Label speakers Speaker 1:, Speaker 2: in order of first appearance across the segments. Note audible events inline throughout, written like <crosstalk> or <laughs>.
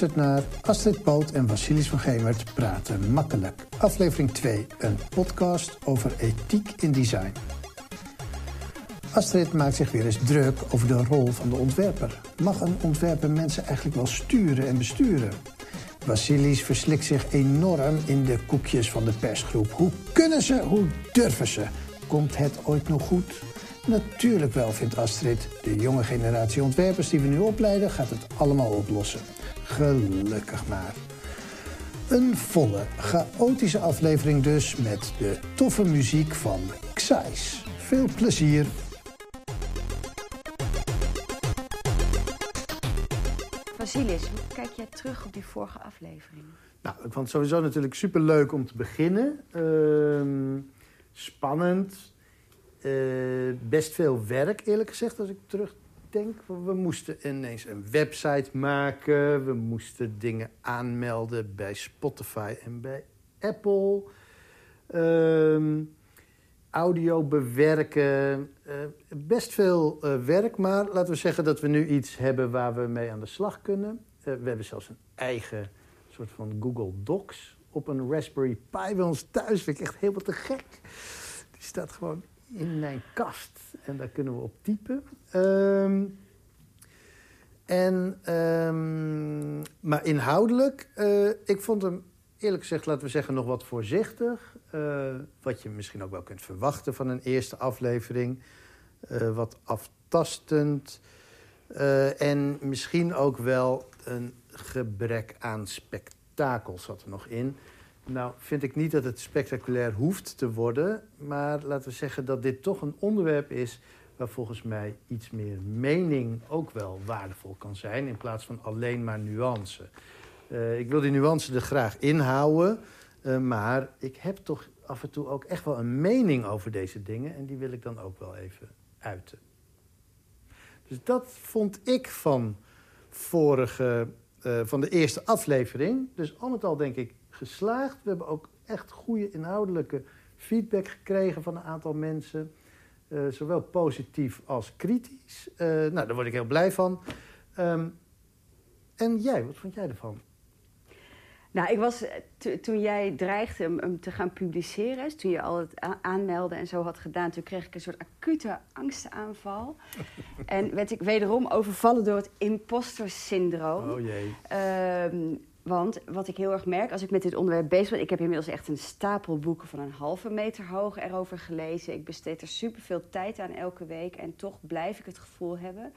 Speaker 1: luistert naar Astrid Poot en Vasilis van Gemert praten makkelijk. Aflevering 2, een podcast over ethiek in design. Astrid maakt zich weer eens druk over de rol van de ontwerper. Mag een ontwerper mensen eigenlijk wel sturen en besturen? Vasilis verslikt zich enorm in de koekjes van de persgroep. Hoe kunnen ze? Hoe durven ze? Komt het ooit nog goed? Natuurlijk wel, vindt Astrid. De jonge generatie ontwerpers die we nu opleiden gaat het allemaal oplossen. Gelukkig maar. Een volle, chaotische aflevering dus met de toffe muziek van Xais. Veel plezier.
Speaker 2: Vasilis, hoe kijk jij terug op die vorige aflevering?
Speaker 1: Nou, ik vond het sowieso natuurlijk superleuk om te beginnen. Ehm, spannend. Eh, best veel werk, eerlijk gezegd, als ik terugdenk. We moesten ineens een website maken. We moesten dingen aanmelden bij Spotify en bij Apple. Ehm, audio bewerken. Eh, best veel eh, werk, maar laten we zeggen dat we nu iets hebben waar we mee aan de slag kunnen. we hebben zelfs een eigen soort van Google Docs op een Raspberry Pi bij ons thuis. Vind ik echt helemaal te gek. Die staat gewoon in mijn kast en daar kunnen we op typen. Ehm, en, ehm, maar inhoudelijk, uh, ik vond hem eerlijk gezegd, laten we zeggen, nog wat voorzichtig. Uh, wat je misschien ook wel kunt verwachten van een eerste aflevering. Uh, wat aftastend. en misschien ook wel een gebrek aan spektakel zat er nog in. Nou, vind ik niet dat het spectaculair hoeft te worden. Maar laten we zeggen dat dit toch een onderwerp is waar volgens mij iets meer mening ook wel waardevol kan zijn. In plaats van alleen maar nuance. Uh, ik wil die nuance er graag inhouden. Uh, maar ik heb toch af en toe ook echt wel een mening over deze dingen. En die wil ik dan ook wel even uiten. Dus dat vond ik van vorige, uh, van de eerste aflevering. Dus al met al denk ik geslaagd. We hebben ook echt goede inhoudelijke feedback gekregen van een aantal mensen. Uh, zowel positief als kritisch. Uh, nou, daar word ik heel blij van. Um, en jij, wat vond jij ervan?
Speaker 2: Nou, ik was toen jij dreigde hem, hem, te gaan publiceren, toen je al het aanmelden en zo had gedaan, toen kreeg ik een soort acute angstaanval. <laughs> en werd ik wederom overvallen door het imposter syndroom.
Speaker 1: Oh jee.
Speaker 2: Um, want wat ik heel erg merk als ik met dit onderwerp bezig ben... ik heb inmiddels echt een stapel boeken van een halve meter hoog erover gelezen. Ik besteed er superveel tijd aan elke week. En toch blijf ik het gevoel hebben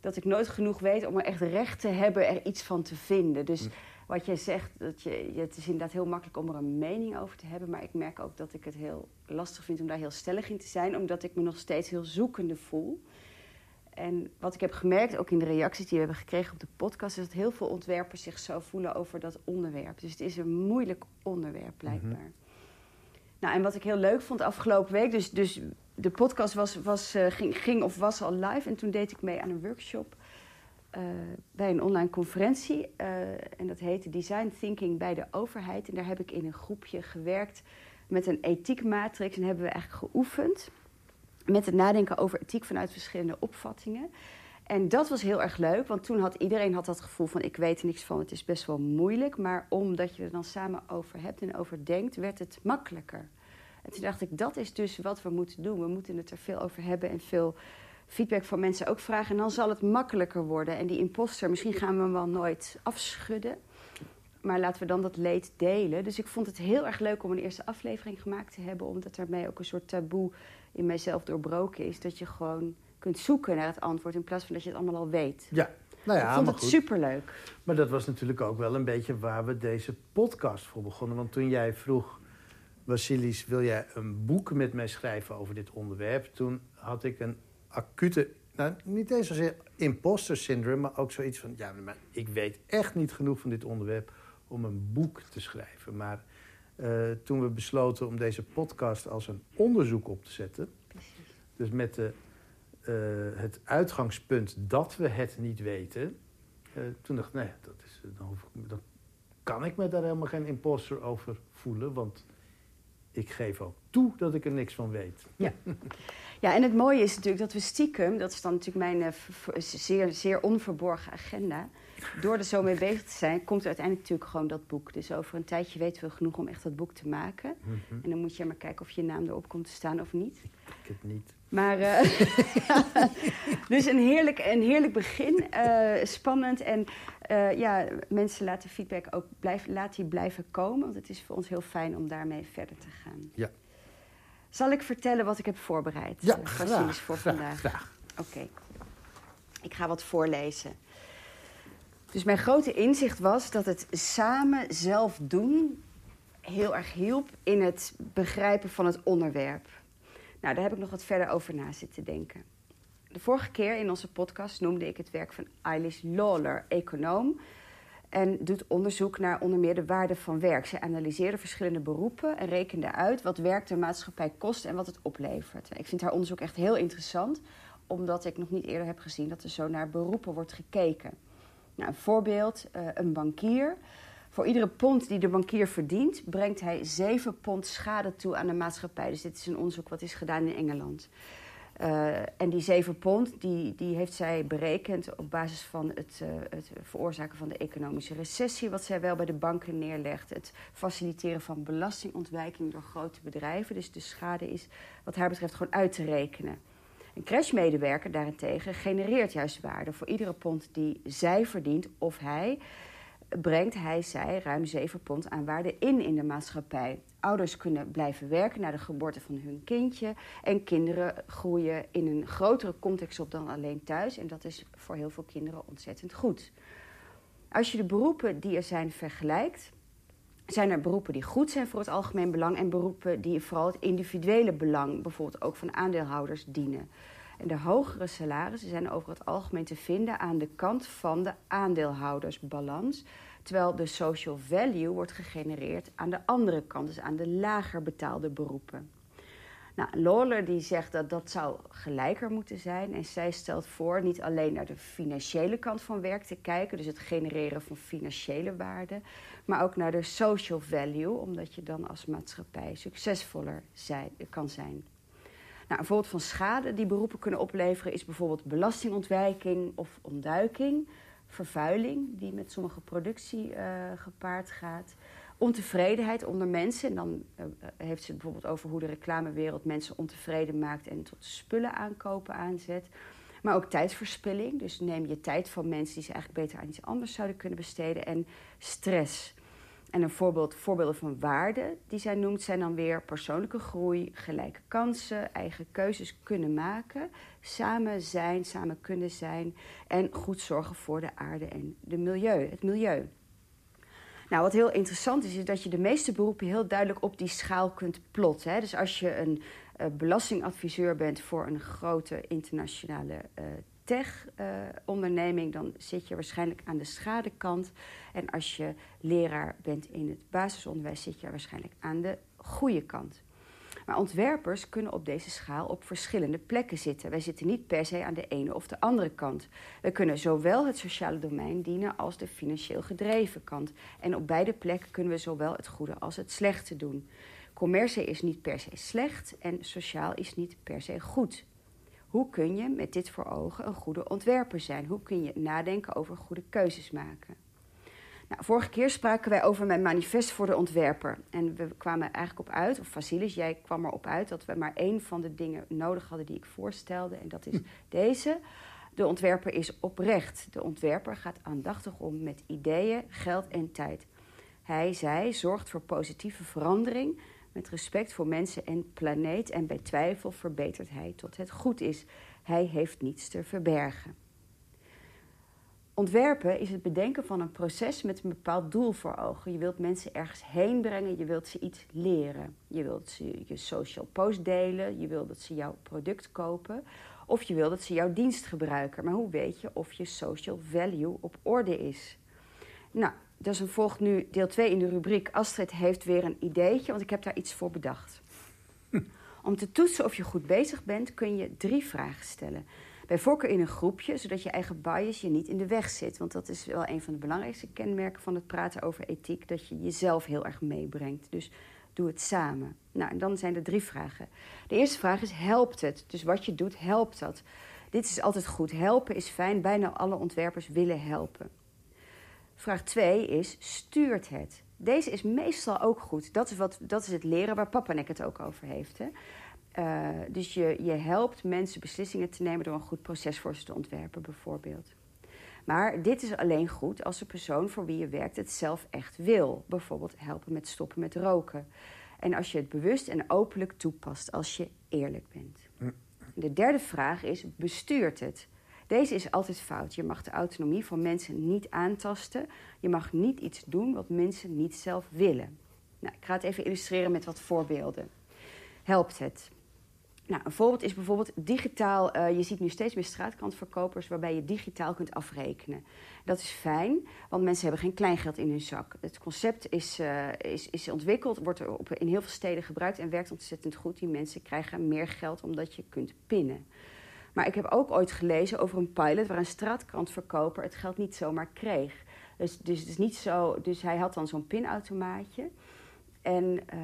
Speaker 2: dat ik nooit genoeg weet... om er echt recht te hebben er iets van te vinden. Dus hm. wat jij zegt, dat je, het is inderdaad heel makkelijk om er een mening over te hebben... maar ik merk ook dat ik het heel lastig vind om daar heel stellig in te zijn... omdat ik me nog steeds heel zoekende voel... En wat ik heb gemerkt, ook in de reacties die we hebben gekregen op de podcast, is dat heel veel ontwerpers zich zo voelen over dat onderwerp. Dus het is een moeilijk onderwerp, blijkbaar. Mhm. Nou, en wat ik heel leuk vond afgelopen week, dus, dus de podcast was, was, uh, ging, ging of was al live. En toen deed ik mee aan een workshop uh, bij een online conferentie. Uh, en dat heette Design Thinking bij de overheid. En daar heb ik in een groepje gewerkt met een ethiekmatrix. En hebben we eigenlijk geoefend met het nadenken over ethiek vanuit verschillende opvattingen. En dat was heel erg leuk, want toen had iedereen had dat gevoel van ik weet er niks van, het is best wel moeilijk. Maar omdat je er dan samen over hebt en over denkt, werd het makkelijker. En toen dacht ik, dat is dus wat we moeten doen. We moeten het er veel over hebben en veel feedback van mensen ook vragen. En dan zal het makkelijker worden. En die imposter, misschien gaan we hem wel nooit afschudden. Maar laten we dan dat leed delen. Dus ik vond het heel erg leuk om een eerste aflevering gemaakt te hebben. Omdat daarmee ook een soort taboe in mijzelf doorbroken is. Dat je gewoon kunt zoeken naar het antwoord in plaats van dat je het allemaal al weet.
Speaker 1: Ja, nou ja,
Speaker 2: ik vond het goed. superleuk.
Speaker 1: Maar dat was natuurlijk ook wel een beetje waar we deze podcast voor begonnen. Want toen jij vroeg, Vasilis, wil jij een boek met mij schrijven over dit onderwerp? Toen had ik een acute, nou niet eens zozeer imposter syndrome, maar ook zoiets van, ja, maar ik weet echt niet genoeg van dit onderwerp om een boek te schrijven. Maar uh, toen we besloten om deze podcast als een onderzoek op te zetten. Precies. Dus met de, uh, het uitgangspunt dat we het niet weten. Uh, toen dacht ik, nee, dat is, dan, hoef ik, dan kan ik me daar helemaal geen imposter over voelen. Want ik geef ook toe dat ik er niks van weet.
Speaker 2: Ja. <laughs> ja, en het mooie is natuurlijk dat we stiekem, dat is dan natuurlijk mijn zeer, zeer onverborgen agenda door er zo mee bezig te zijn, komt er uiteindelijk natuurlijk gewoon dat boek. Dus over een tijdje weten we genoeg om echt dat boek te maken.
Speaker 1: Mhm.
Speaker 2: En dan moet je maar kijken of je naam erop komt te staan of niet.
Speaker 1: Ik het niet.
Speaker 2: Maar, eh, <laughs> dus een heerlijk, een heerlijk begin. eh, spannend. En eh, ja, mensen laten feedback ook blijf, laat die blijven komen. Want het is voor ons heel fijn om daarmee verder te gaan.
Speaker 1: Ja.
Speaker 2: Zal ik vertellen wat ik heb voorbereid?
Speaker 1: Ja,
Speaker 2: eh,
Speaker 1: graag,
Speaker 2: voor
Speaker 1: graag,
Speaker 2: vandaag.
Speaker 1: graag.
Speaker 2: Oké. Ik ga wat voorlezen. Dus mijn grote inzicht was dat het samen zelf doen heel erg hielp in het begrijpen van het onderwerp. Nou, daar heb ik nog wat verder over na zitten denken. De vorige keer in onze podcast noemde ik het werk van Eilish Lawler, econoom. En doet onderzoek naar onder meer de waarde van werk. Ze analyseerde verschillende beroepen en rekende uit wat werk de maatschappij kost en wat het oplevert. Ik vind haar onderzoek echt heel interessant, omdat ik nog niet eerder heb gezien dat er zo naar beroepen wordt gekeken. Nou, een voorbeeld, eh, een bankier. Voor iedere pond die de bankier verdient, brengt hij 7 pond schade toe aan de maatschappij. Dus dit is een onderzoek wat is gedaan in Engeland. Uh, en die 7 pond die, die heeft zij berekend op basis van het, uh, het, veroorzaken van de economische recessie, wat zij wel bij de banken neerlegt. Het faciliteren van belastingontwijking door grote bedrijven. Dus de schade is wat haar betreft gewoon uit te rekenen. Een crashmedewerker daarentegen genereert juist waarde. Voor iedere pond die zij verdient of hij, brengt hij zij ruim 7 pond aan waarde in in de maatschappij. Ouders kunnen blijven werken na de geboorte van hun kindje. En kinderen groeien in een grotere context op dan alleen thuis. En dat is voor heel veel kinderen ontzettend goed. Als je de beroepen die er zijn vergelijkt, zijn er beroepen die goed zijn voor het algemeen belang en beroepen die vooral het individuele belang, bijvoorbeeld ook van aandeelhouders, dienen. En de hogere salarissen zijn over het algemeen te vinden aan de kant van de aandeelhoudersbalans. Terwijl de social value wordt gegenereerd aan de andere kant, dus aan de lager betaalde beroepen. Nou, Lawler die zegt dat dat zou gelijker moeten zijn. En zij stelt voor niet alleen naar de financiële kant van werk te kijken, dus het genereren van financiële waarde, maar ook naar de social value, omdat je dan als maatschappij succesvoller kan zijn. Nou, een voorbeeld van schade die beroepen kunnen opleveren is bijvoorbeeld belastingontwijking of ontduiking, vervuiling die met sommige productie uh, gepaard gaat, ontevredenheid onder mensen. En dan uh, heeft ze het bijvoorbeeld over hoe de reclamewereld mensen ontevreden maakt en tot spullen aankopen aanzet. Maar ook tijdsverspilling, dus neem je tijd van mensen die ze eigenlijk beter aan iets anders zouden kunnen besteden. En stress. En een voorbeeld, voorbeelden van waarden die zij noemt zijn dan weer persoonlijke groei, gelijke kansen, eigen keuzes kunnen maken, samen zijn, samen kunnen zijn en goed zorgen voor de aarde en de milieu, het milieu. Nou, wat heel interessant is, is dat je de meeste beroepen heel duidelijk op die schaal kunt plotten. Hè? Dus als je een uh, belastingadviseur bent voor een grote internationale uh, tech-onderneming, dan zit je waarschijnlijk aan de schadekant. En als je leraar bent in het basisonderwijs, zit je waarschijnlijk aan de goede kant. Maar ontwerpers kunnen op deze schaal op verschillende plekken zitten. Wij zitten niet per se aan de ene of de andere kant. We kunnen zowel het sociale domein dienen als de financieel gedreven kant. En op beide plekken kunnen we zowel het goede als het slechte doen. Commercie is niet per se slecht en sociaal is niet per se goed. Hoe kun je met dit voor ogen een goede ontwerper zijn? Hoe kun je nadenken over goede keuzes maken? Nou, vorige keer spraken wij over mijn manifest voor de ontwerper. En we kwamen eigenlijk op uit, of Vasilis, jij kwam erop uit... dat we maar één van de dingen nodig hadden die ik voorstelde. En dat is <laughs> deze. De ontwerper is oprecht. De ontwerper gaat aandachtig om met ideeën, geld en tijd. Hij, zij zorgt voor positieve verandering... met respect voor mensen en planeet. En bij twijfel verbetert hij tot het goed is. Hij heeft niets te verbergen. Ontwerpen is het bedenken van een proces met een bepaald doel voor ogen. Je wilt mensen ergens heen brengen, je wilt ze iets leren. Je wilt ze je social post delen, je wilt dat ze jouw product kopen of je wilt dat ze jouw dienst gebruiken. Maar hoe weet je of je social value op orde is? Nou, dus een volgt nu deel 2 in de rubriek Astrid heeft weer een ideetje, want ik heb daar iets voor bedacht. <laughs> Om te toetsen of je goed bezig bent kun je drie vragen stellen. Bij voorkeur in een groepje, zodat je eigen bias je niet in de weg zit. Want dat is wel een van de belangrijkste kenmerken van het praten over ethiek: dat je jezelf heel erg meebrengt. Dus doe het samen. Nou, en dan zijn er drie vragen. De eerste vraag is: helpt het? Dus wat je doet, helpt dat? Dit is altijd goed. Helpen is fijn. Bijna alle ontwerpers willen helpen. Vraag 2 is, stuurt het? Deze is meestal ook goed. Dat is, wat, dat is het leren waar papa het ook over heeft. Hè? Uh, dus je, je helpt mensen beslissingen te nemen door een goed proces voor ze te ontwerpen, bijvoorbeeld. Maar dit is alleen goed als de persoon voor wie je werkt het zelf echt wil. Bijvoorbeeld helpen met stoppen met roken. En als je het bewust en openlijk toepast, als je eerlijk bent. Hm. De derde vraag is: bestuurt het? Deze is altijd fout. Je mag de autonomie van mensen niet aantasten. Je mag niet iets doen wat mensen niet zelf willen. Nou, ik ga het even illustreren met wat voorbeelden. Helpt het? Nou, een voorbeeld is bijvoorbeeld digitaal. Uh, je ziet nu steeds meer straatkantverkopers waarbij je digitaal kunt afrekenen. Dat is fijn, want mensen hebben geen kleingeld in hun zak. Het concept is, uh, is, is ontwikkeld, wordt op, in heel veel steden gebruikt en werkt ontzettend goed. Die mensen krijgen meer geld omdat je kunt pinnen. Maar ik heb ook ooit gelezen over een pilot waar een straatkantverkoper het geld niet zomaar kreeg. Dus, dus, is niet zo, dus hij had dan zo'n pinautomaatje. En uh,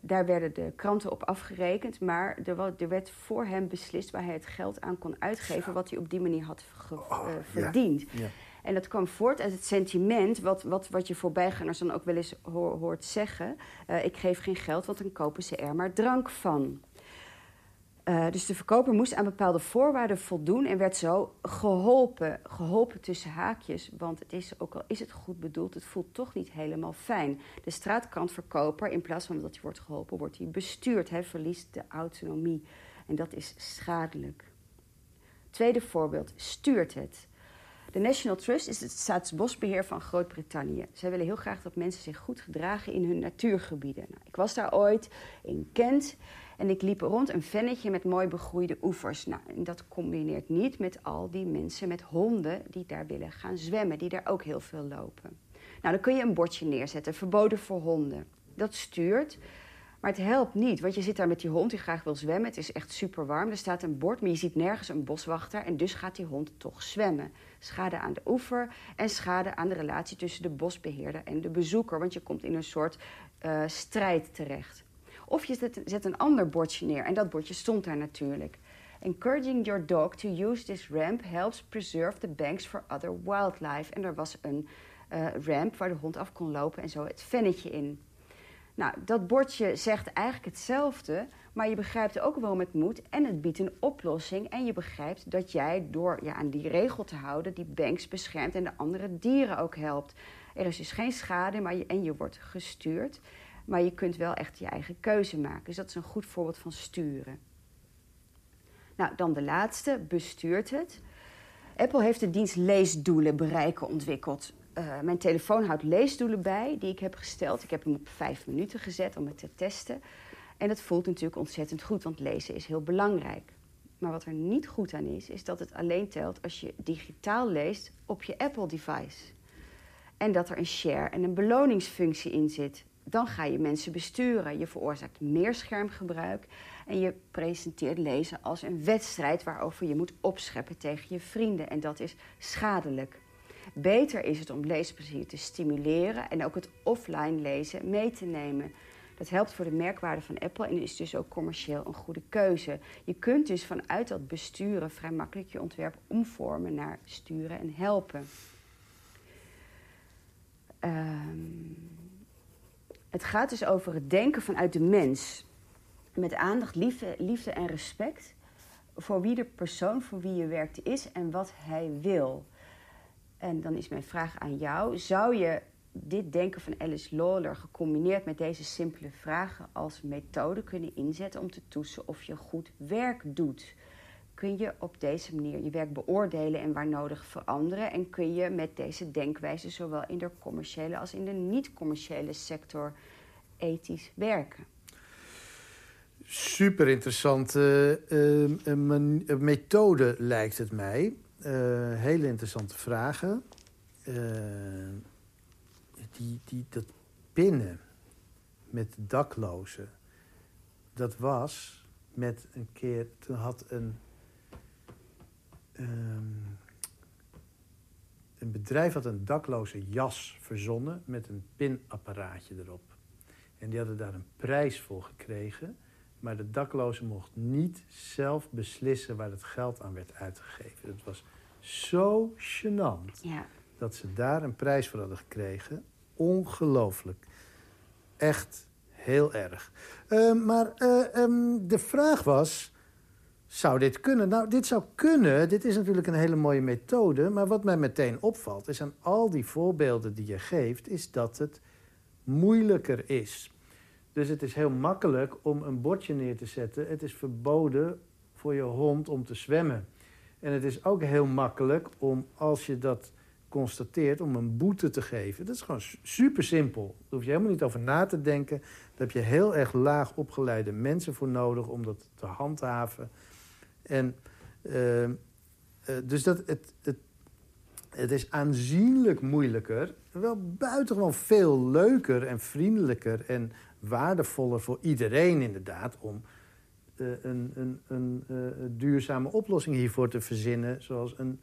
Speaker 2: daar werden de kranten op afgerekend, maar er, er, werd voor hem beslist waar hij het geld aan kon uitgeven, wat hij op die manier had oh, uh, verdiend. Ja. Ja. En dat kwam voort uit het sentiment, wat, wat, wat je voorbijgangers dan ook wel eens hoort zeggen: uh, Ik geef geen geld, want dan kopen ze er maar drank van. Uh, dus de verkoper moest aan bepaalde voorwaarden voldoen en werd zo geholpen. Geholpen tussen haakjes, want het is, ook al is het goed bedoeld, het voelt toch niet helemaal fijn. De straatkantverkoper, in plaats van dat hij wordt geholpen, wordt hij bestuurd. Hij verliest de autonomie en dat is schadelijk. Tweede voorbeeld, stuurt het. De National Trust is het staatsbosbeheer van Groot-Brittannië. Zij willen heel graag dat mensen zich goed gedragen in hun natuurgebieden. Nou, ik was daar ooit in Kent en ik liep rond een vennetje met mooi begroeide oevers. Nou, en dat combineert niet met al die mensen met honden die daar willen gaan zwemmen, die daar ook heel veel lopen. Nou, dan kun je een bordje neerzetten, verboden voor honden. Dat stuurt, maar het helpt niet, want je zit daar met die hond die graag wil zwemmen. Het is echt super warm. Er staat een bord, maar je ziet nergens een boswachter. En dus gaat die hond toch zwemmen. Schade aan de oever en schade aan de relatie tussen de bosbeheerder en de bezoeker. Want je komt in een soort uh, strijd terecht. Of je zet, zet een ander bordje neer en dat bordje stond daar natuurlijk. Encouraging your dog to use this ramp helps preserve the banks for other wildlife. En er was een uh, ramp waar de hond af kon lopen en zo het vennetje in. Nou, dat bordje zegt eigenlijk hetzelfde, maar je begrijpt ook waarom het moet en het biedt een oplossing. En je begrijpt dat jij door je aan die regel te houden, die banks beschermt en de andere dieren ook helpt. Er is dus geen schade maar je, en je wordt gestuurd. Maar je kunt wel echt je eigen keuze maken. Dus dat is een goed voorbeeld van sturen. Nou, dan de laatste, bestuurt het. Apple heeft de dienst leesdoelen bereiken ontwikkeld. Uh, mijn telefoon houdt leesdoelen bij die ik heb gesteld. Ik heb hem op vijf minuten gezet om het te testen. En dat voelt natuurlijk ontzettend goed, want lezen is heel belangrijk. Maar wat er niet goed aan is, is dat het alleen telt als je digitaal leest op je Apple-device. En dat er een share en een beloningsfunctie in zit dan ga je mensen besturen. Je veroorzaakt meer schermgebruik en je presenteert lezen als een wedstrijd waarover je moet opscheppen tegen je vrienden. En dat is schadelijk. Beter is het om leesplezier te stimuleren en ook het offline lezen mee te nemen. Dat helpt voor de merkwaarde van Apple en is dus ook commercieel een goede keuze. Je kunt dus vanuit dat besturen vrij makkelijk je ontwerp omvormen naar sturen en helpen. Um, het gaat dus over het denken vanuit de mens. Met aandacht, liefde, liefde en respect voor wie de persoon voor wie je werkt is en wat hij wil. En dan is mijn vraag aan jou: zou je dit denken van Alice Lawler gecombineerd met deze simpele vragen als methode kunnen inzetten om te toetsen of je goed werk doet? Kun je op deze manier je werk beoordelen en waar nodig veranderen? En kun je met deze denkwijze zowel in de commerciële als in de niet-commerciële sector ethisch werken?
Speaker 1: Super interessante uh, methode lijkt het mij. Uh, hele interessante vragen. Die, die, dat pinnen met daklozen, dat was met een keer, toen had een Um, een bedrijf had een dakloze jas verzonnen met een pinapparaatje erop. En die hadden daar een prijs voor gekregen. Maar de dakloze mocht niet zelf beslissen waar het geld aan werd uitgegeven. Dat was zo gênant.
Speaker 2: Ja.
Speaker 1: dat ze daar een prijs voor hadden gekregen. Ongelooflijk. Echt heel erg. Uh, maar uh, um, de vraag was, zou dit kunnen? Nou, dit zou kunnen. Dit is natuurlijk een hele mooie methode. Maar wat mij meteen opvalt, is aan al die voorbeelden die je geeft... is dat het moeilijker is. Dus het is heel makkelijk om een bordje neer te zetten. Het is verboden voor je hond om te zwemmen. En het is ook heel makkelijk om, als je dat constateert, om een boete te geven. Dat is gewoon super simpel. Daar hoef je helemaal niet over na te denken. Daar heb je heel erg laag opgeleide mensen voor nodig om dat te handhaven. En uh, dus dat, het, het, het is aanzienlijk moeilijker. Wel buitengewoon veel leuker en vriendelijker en waardevoller voor iedereen inderdaad... om uh, een, een, een uh, duurzame oplossing hiervoor te verzinnen. Zoals een,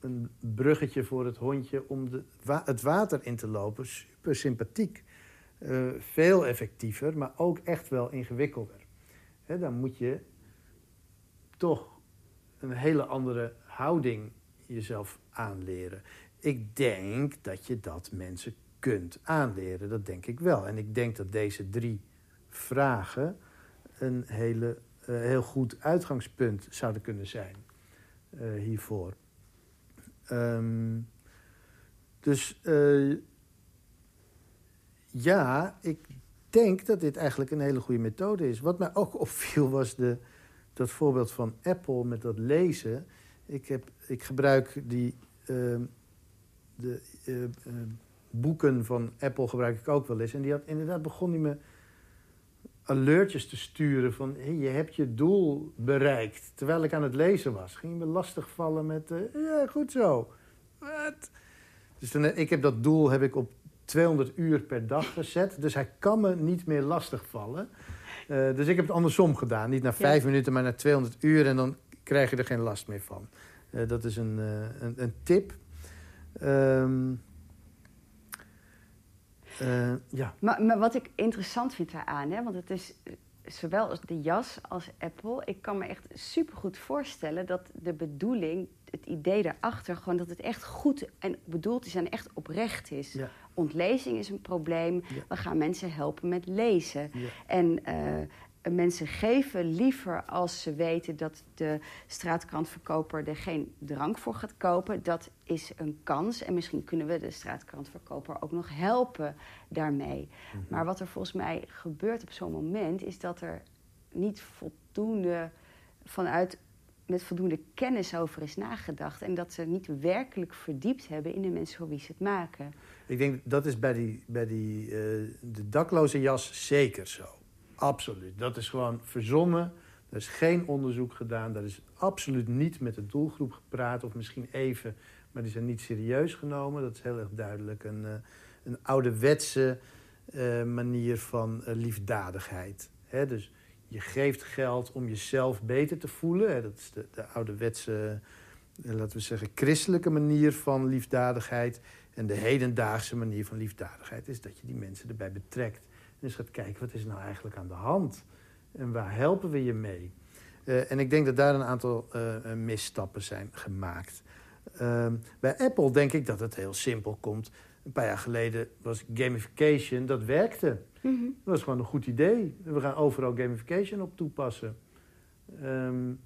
Speaker 1: een bruggetje voor het hondje om de, het water in te lopen. Super sympathiek. veel effectiever, maar ook echt wel ingewikkelder. Dan moet je toch een hele andere houding jezelf aanleren. Ik denk dat je dat mensen kunt aanleren, dat denk ik wel. En ik denk dat deze drie vragen een hele, uh, heel goed uitgangspunt zouden kunnen zijn uh, hiervoor. Um, dus uh, ja, ik denk dat dit eigenlijk een hele goede methode is. Wat mij ook <laughs> opviel was de, dat voorbeeld van Apple met dat lezen. Ik, heb, ik gebruik die uh, de, uh, uh, boeken van Apple gebruik ik ook wel eens. En die had inderdaad begon hij me alertjes te sturen van hey, je hebt je doel bereikt. Terwijl ik aan het lezen was. Ging me lastigvallen met uh, ja, goed zo. Wat? Dus dan, ik heb dat doel heb ik op 200 uur per dag gezet. Dus hij kan me niet meer lastigvallen. Uh, dus ik heb het andersom gedaan. Niet na vijf ja. minuten, maar na 200 uur. En dan krijg je er geen last meer van. Uh, dat is een, uh, een, een, tip. Um, ja.
Speaker 2: Maar, maar, wat ik interessant vind daaraan, hè, want het is zowel als de jas als Apple. Ik kan me echt supergoed voorstellen dat de bedoeling, het idee daarachter, gewoon dat het echt goed en bedoeld is en echt oprecht is. Ja ontlezing is een probleem. Ja. We gaan mensen helpen met lezen. Ja. En uh, mensen geven liever als ze weten dat de straatkrantverkoper er geen drank voor gaat kopen. Dat is een kans. En misschien kunnen we de straatkrantverkoper ook nog helpen daarmee. -hmm. Maar wat er volgens mij gebeurt op zo'n moment is dat er niet voldoende vanuit met voldoende kennis over is nagedacht. En dat ze niet werkelijk verdiept hebben in de mensen voor wie ze het maken.
Speaker 1: Ik denk dat is bij, die, bij die, uh, de dakloze jas zeker zo. Absoluut. Dat is gewoon verzonnen. Er is geen onderzoek gedaan. Er is absoluut niet met de doelgroep gepraat. Of misschien even, maar die zijn niet serieus genomen. Dat is heel erg duidelijk. Een, uh, een ouderwetse uh, manier van liefdadigheid. Hè? Dus je geeft geld om jezelf beter te voelen. Dat is de, de ouderwetse, laten we zeggen, christelijke manier van liefdadigheid. En de hedendaagse manier van liefdadigheid is dat je die mensen erbij betrekt. En eens gaat kijken, wat is nou eigenlijk aan de hand? En waar helpen we je mee? Uh, en ik denk dat daar een aantal uh, misstappen zijn gemaakt. Uh, bij Apple denk ik dat het heel simpel komt. Een paar jaar geleden was gamification, dat werkte. Mm -hmm. Dat was gewoon een goed idee. We gaan overal gamification op toepassen. Um,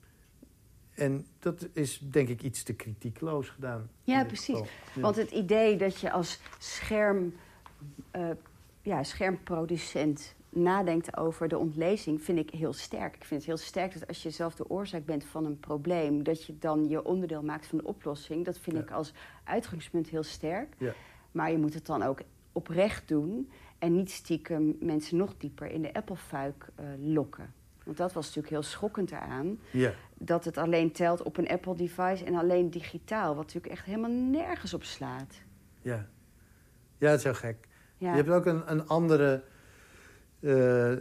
Speaker 1: en dat is denk ik iets te kritiekloos gedaan.
Speaker 2: Ja, precies. Ja. Want het idee dat je als scherm, uh, ja, schermproducent nadenkt over de ontlezing, vind ik heel sterk. Ik vind het heel sterk dat als je zelf de oorzaak bent van een probleem, dat je dan je onderdeel maakt van de oplossing. Dat vind ja. ik als uitgangspunt heel sterk. Ja. Maar je moet het dan ook oprecht doen en niet stiekem mensen nog dieper in de Apple-fuik uh, lokken. Want dat was natuurlijk heel schokkend eraan.
Speaker 1: Ja.
Speaker 2: Dat het alleen telt op een Apple-device en alleen digitaal. Wat natuurlijk echt helemaal nergens op slaat.
Speaker 1: Ja, ja dat is heel gek. Ja. Je hebt ook een, een andere... Uh, uh,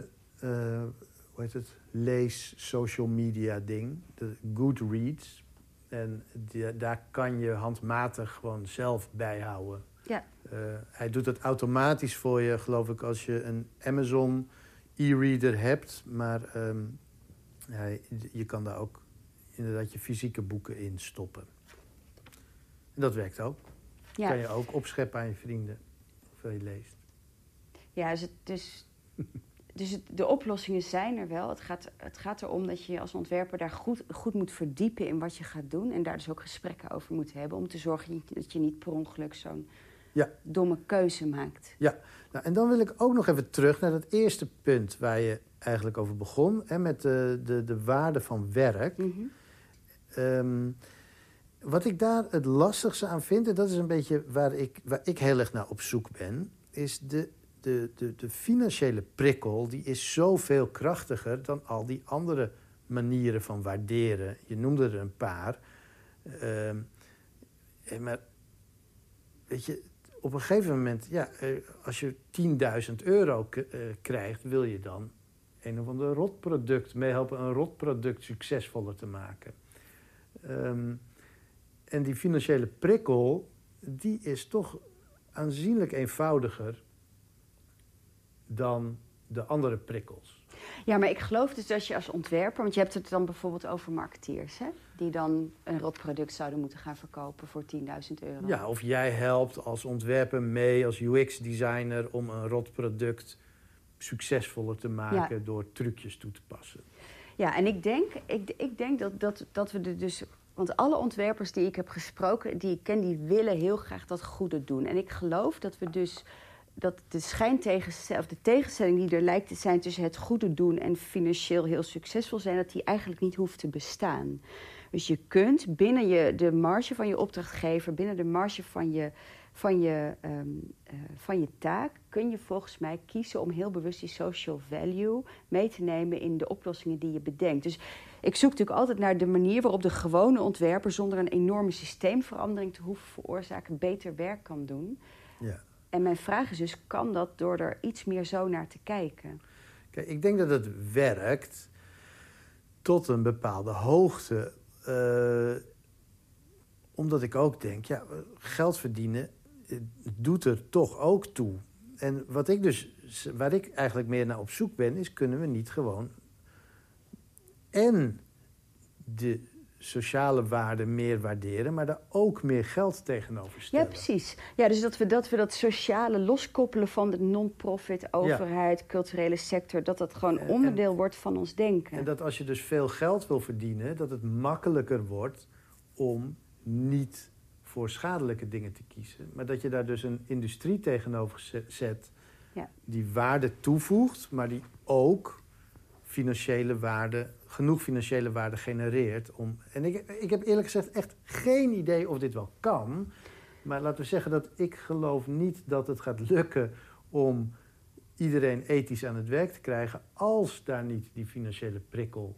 Speaker 1: hoe heet het? Lees social media ding. De Goodreads. En die, daar kan je handmatig gewoon zelf bijhouden.
Speaker 2: Ja.
Speaker 1: Uh, hij doet het automatisch voor je, geloof ik, als je een Amazon e-reader hebt. Maar um, ja, je kan daar ook inderdaad je fysieke boeken in stoppen. En dat werkt ook.
Speaker 2: Ja.
Speaker 1: Kan je ook opscheppen aan je vrienden. Hoeveel je leest.
Speaker 2: Ja, dus, het, dus, <laughs> dus het, de oplossingen zijn er wel. Het gaat, het gaat erom dat je als ontwerper daar goed, goed moet verdiepen in wat je gaat doen. En daar dus ook gesprekken over moet hebben. Om te zorgen dat je niet per ongeluk zo'n
Speaker 1: Ja.
Speaker 2: domme keuze maakt.
Speaker 1: Nou, en dan wil ik ook nog even terug naar dat eerste punt waar je eigenlijk over begon. Hè, met de, de, de waarde van werk.
Speaker 2: Mhm.
Speaker 1: Ehm, wat ik daar het lastigste aan vind, en dat is een beetje waar ik, waar ik heel erg naar op zoek ben, is de, de, de, de financiële prikkel. Die is zoveel krachtiger dan al die andere manieren van waarderen. Je noemde er een paar. Ehm, eh, maar weet je, op een gegeven moment, ja, eh, als je 10.000 euro eh, krijgt, wil je dan een of ander rotproduct meehelpen een rotproduct succesvoller te maken. Ehm, en die financiële prikkel, die is toch aanzienlijk eenvoudiger dan de andere prikkels.
Speaker 2: Ja, maar ik geloof dus dat je als ontwerper, want je hebt het dan bijvoorbeeld over marketeers, hè? die dan een rotproduct zouden moeten gaan verkopen voor 10.000 euro.
Speaker 1: Ja, of jij helpt als ontwerper mee, als UX-designer, om een rotproduct succesvoller te maken door trucjes toe te passen.
Speaker 2: Ja, en ik denk, ik, ik denk dat, dat, dat we er dus. Want alle ontwerpers die ik heb gesproken, die ik ken, die willen heel graag dat goede doen. En ik geloof dat we dus. Dat de schijntegenstelling, of de tegenstelling die er lijkt te zijn tussen het goede doen en financieel heel succesvol zijn, dat die eigenlijk niet hoeft te bestaan. Dus je kunt binnen je, de marge van je opdrachtgever, binnen de marge van je, van, je, ehm, eh, van je taak, kun je volgens mij kiezen om heel bewust die social value mee te nemen in de oplossingen die je bedenkt. Dus ik zoek natuurlijk altijd naar de manier waarop de gewone ontwerper zonder een enorme systeemverandering te hoeven veroorzaken beter werk kan doen.
Speaker 1: Ja.
Speaker 2: En mijn vraag is dus, kan dat door er iets meer zo naar te kijken?
Speaker 1: Kijk, ik denk dat het werkt tot een bepaalde hoogte. eh, omdat ik ook denk, ja, geld verdienen doet er toch ook toe. En wat ik dus, waar ik eigenlijk meer naar op zoek ben, is kunnen we niet gewoon en de sociale waarde meer waarderen, maar daar ook meer geld tegenover
Speaker 2: Ja,
Speaker 1: stellen.
Speaker 2: precies. Ja, dus dat we dat, we dat sociale loskoppelen van de non-profit, overheid, culturele sector, dat dat gewoon
Speaker 1: En-
Speaker 2: onderdeel wordt van ons denken.
Speaker 1: En dat als je dus veel geld wil verdienen, dat het makkelijker wordt om niet voor schadelijke dingen te kiezen. Maar dat je daar dus een industrie tegenover ze- zet
Speaker 2: Ja.
Speaker 1: die waarde toevoegt, maar die ook financiële waarde, genoeg financiële waarde genereert. Om, en ik, ik heb eerlijk gezegd echt geen idee of dit wel kan. Maar laten we zeggen dat ik geloof niet dat het gaat lukken om iedereen ethisch aan het werk te krijgen als daar niet die financiële prikkel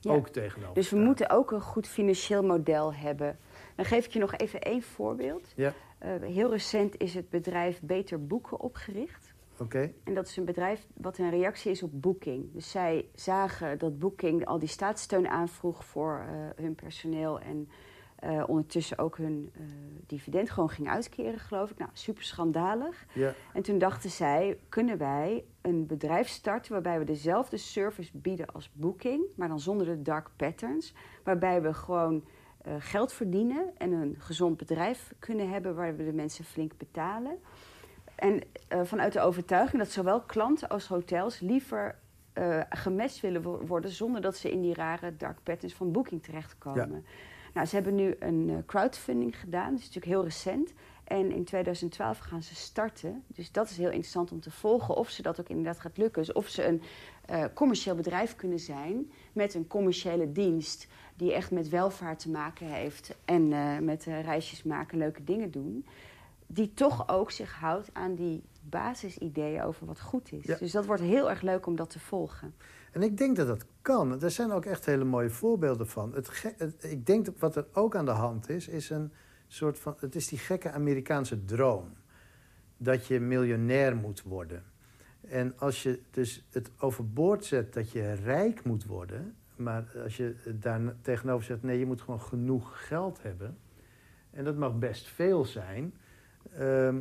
Speaker 2: Ja.
Speaker 1: ook tegenover
Speaker 2: Dus we
Speaker 1: staat.
Speaker 2: moeten ook een goed financieel model hebben. Dan geef ik je nog even één voorbeeld.
Speaker 1: Ja.
Speaker 2: Eh, heel recent is het bedrijf Beter Boeken opgericht.
Speaker 1: Oké,
Speaker 2: En dat is een bedrijf wat een reactie is op Booking. Dus zij zagen dat Booking al die staatssteun aanvroeg voor eh, hun personeel en eh, ondertussen ook hun eh, dividend gewoon ging uitkeren, geloof ik. Nou, super schandalig.
Speaker 1: ja,
Speaker 2: En toen dachten zij, kunnen wij een bedrijf starten waarbij we dezelfde service bieden als Booking, maar dan zonder de dark patterns. Waarbij we gewoon geld verdienen en een gezond bedrijf kunnen hebben waar we de mensen flink betalen. En eh, vanuit de overtuiging dat zowel klanten als hotels liever eh gematcht willen wo- worden zonder dat ze in die rare dark patterns van Booking terechtkomen. Nou, ze hebben nu een eh, crowdfunding gedaan, dat is natuurlijk heel recent. En in 2012 gaan ze starten. Dus dat is heel interessant om te volgen of ze dat ook inderdaad gaat lukken. Dus of ze een commercieel bedrijf kunnen zijn met een commerciële dienst die echt met welvaart te maken heeft en met reisjes maken, leuke dingen doen. Die toch ook zich houdt aan die basisideeën over wat goed is.
Speaker 1: Ja.
Speaker 2: Dus dat wordt heel erg leuk om dat te volgen.
Speaker 1: En ik denk dat dat kan. Er zijn ook echt hele mooie voorbeelden van. Het- ik denk dat wat er ook aan de hand is, is een soort van. Het is die gekke Amerikaanse droom. Dat je miljonair moet worden. En als je dus het overboord zet dat je rijk moet worden. Maar als je daar tegenover zet, nee, je moet gewoon genoeg geld hebben. En dat mag best veel zijn. Ehm,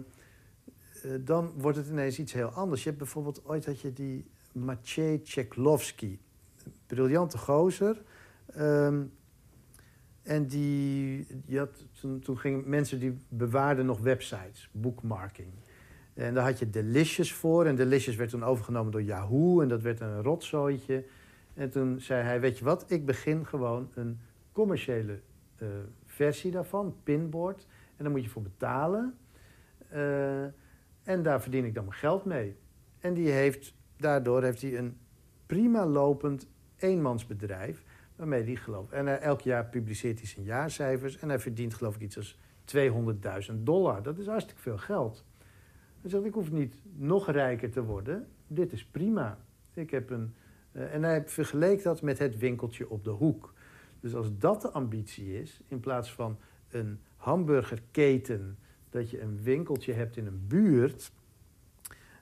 Speaker 1: eh, dan wordt het ineens iets heel anders. Je hebt bijvoorbeeld ooit had je die Maciej Tchaikovsky. Briljante gozer. Ehm, En die, die had, toen, toen gingen mensen die bewaarden nog websites, bookmarking. En daar had je Delicious voor. En Delicious werd toen overgenomen door Yahoo. En dat werd een rotzooitje. En toen zei hij, weet je wat, ik begin gewoon een commerciële uh, versie daarvan, pinboard. En daar moet je voor betalen. Uh, en daar verdien ik dan mijn geld mee. En die heeft, daardoor heeft hij een prima lopend eenmansbedrijf. Waarmee hij geloof. En elk jaar publiceert hij zijn jaarcijfers. En hij verdient geloof ik iets als 200.000 dollar. Dat is hartstikke veel geld. Hij zegt, ik hoef niet nog rijker te worden. Dit is prima. Ik heb een... Uh, en hij vergeleek dat met het winkeltje op de hoek. Dus als dat de ambitie is, in plaats van een hamburgerketen... dat je een winkeltje hebt in een buurt...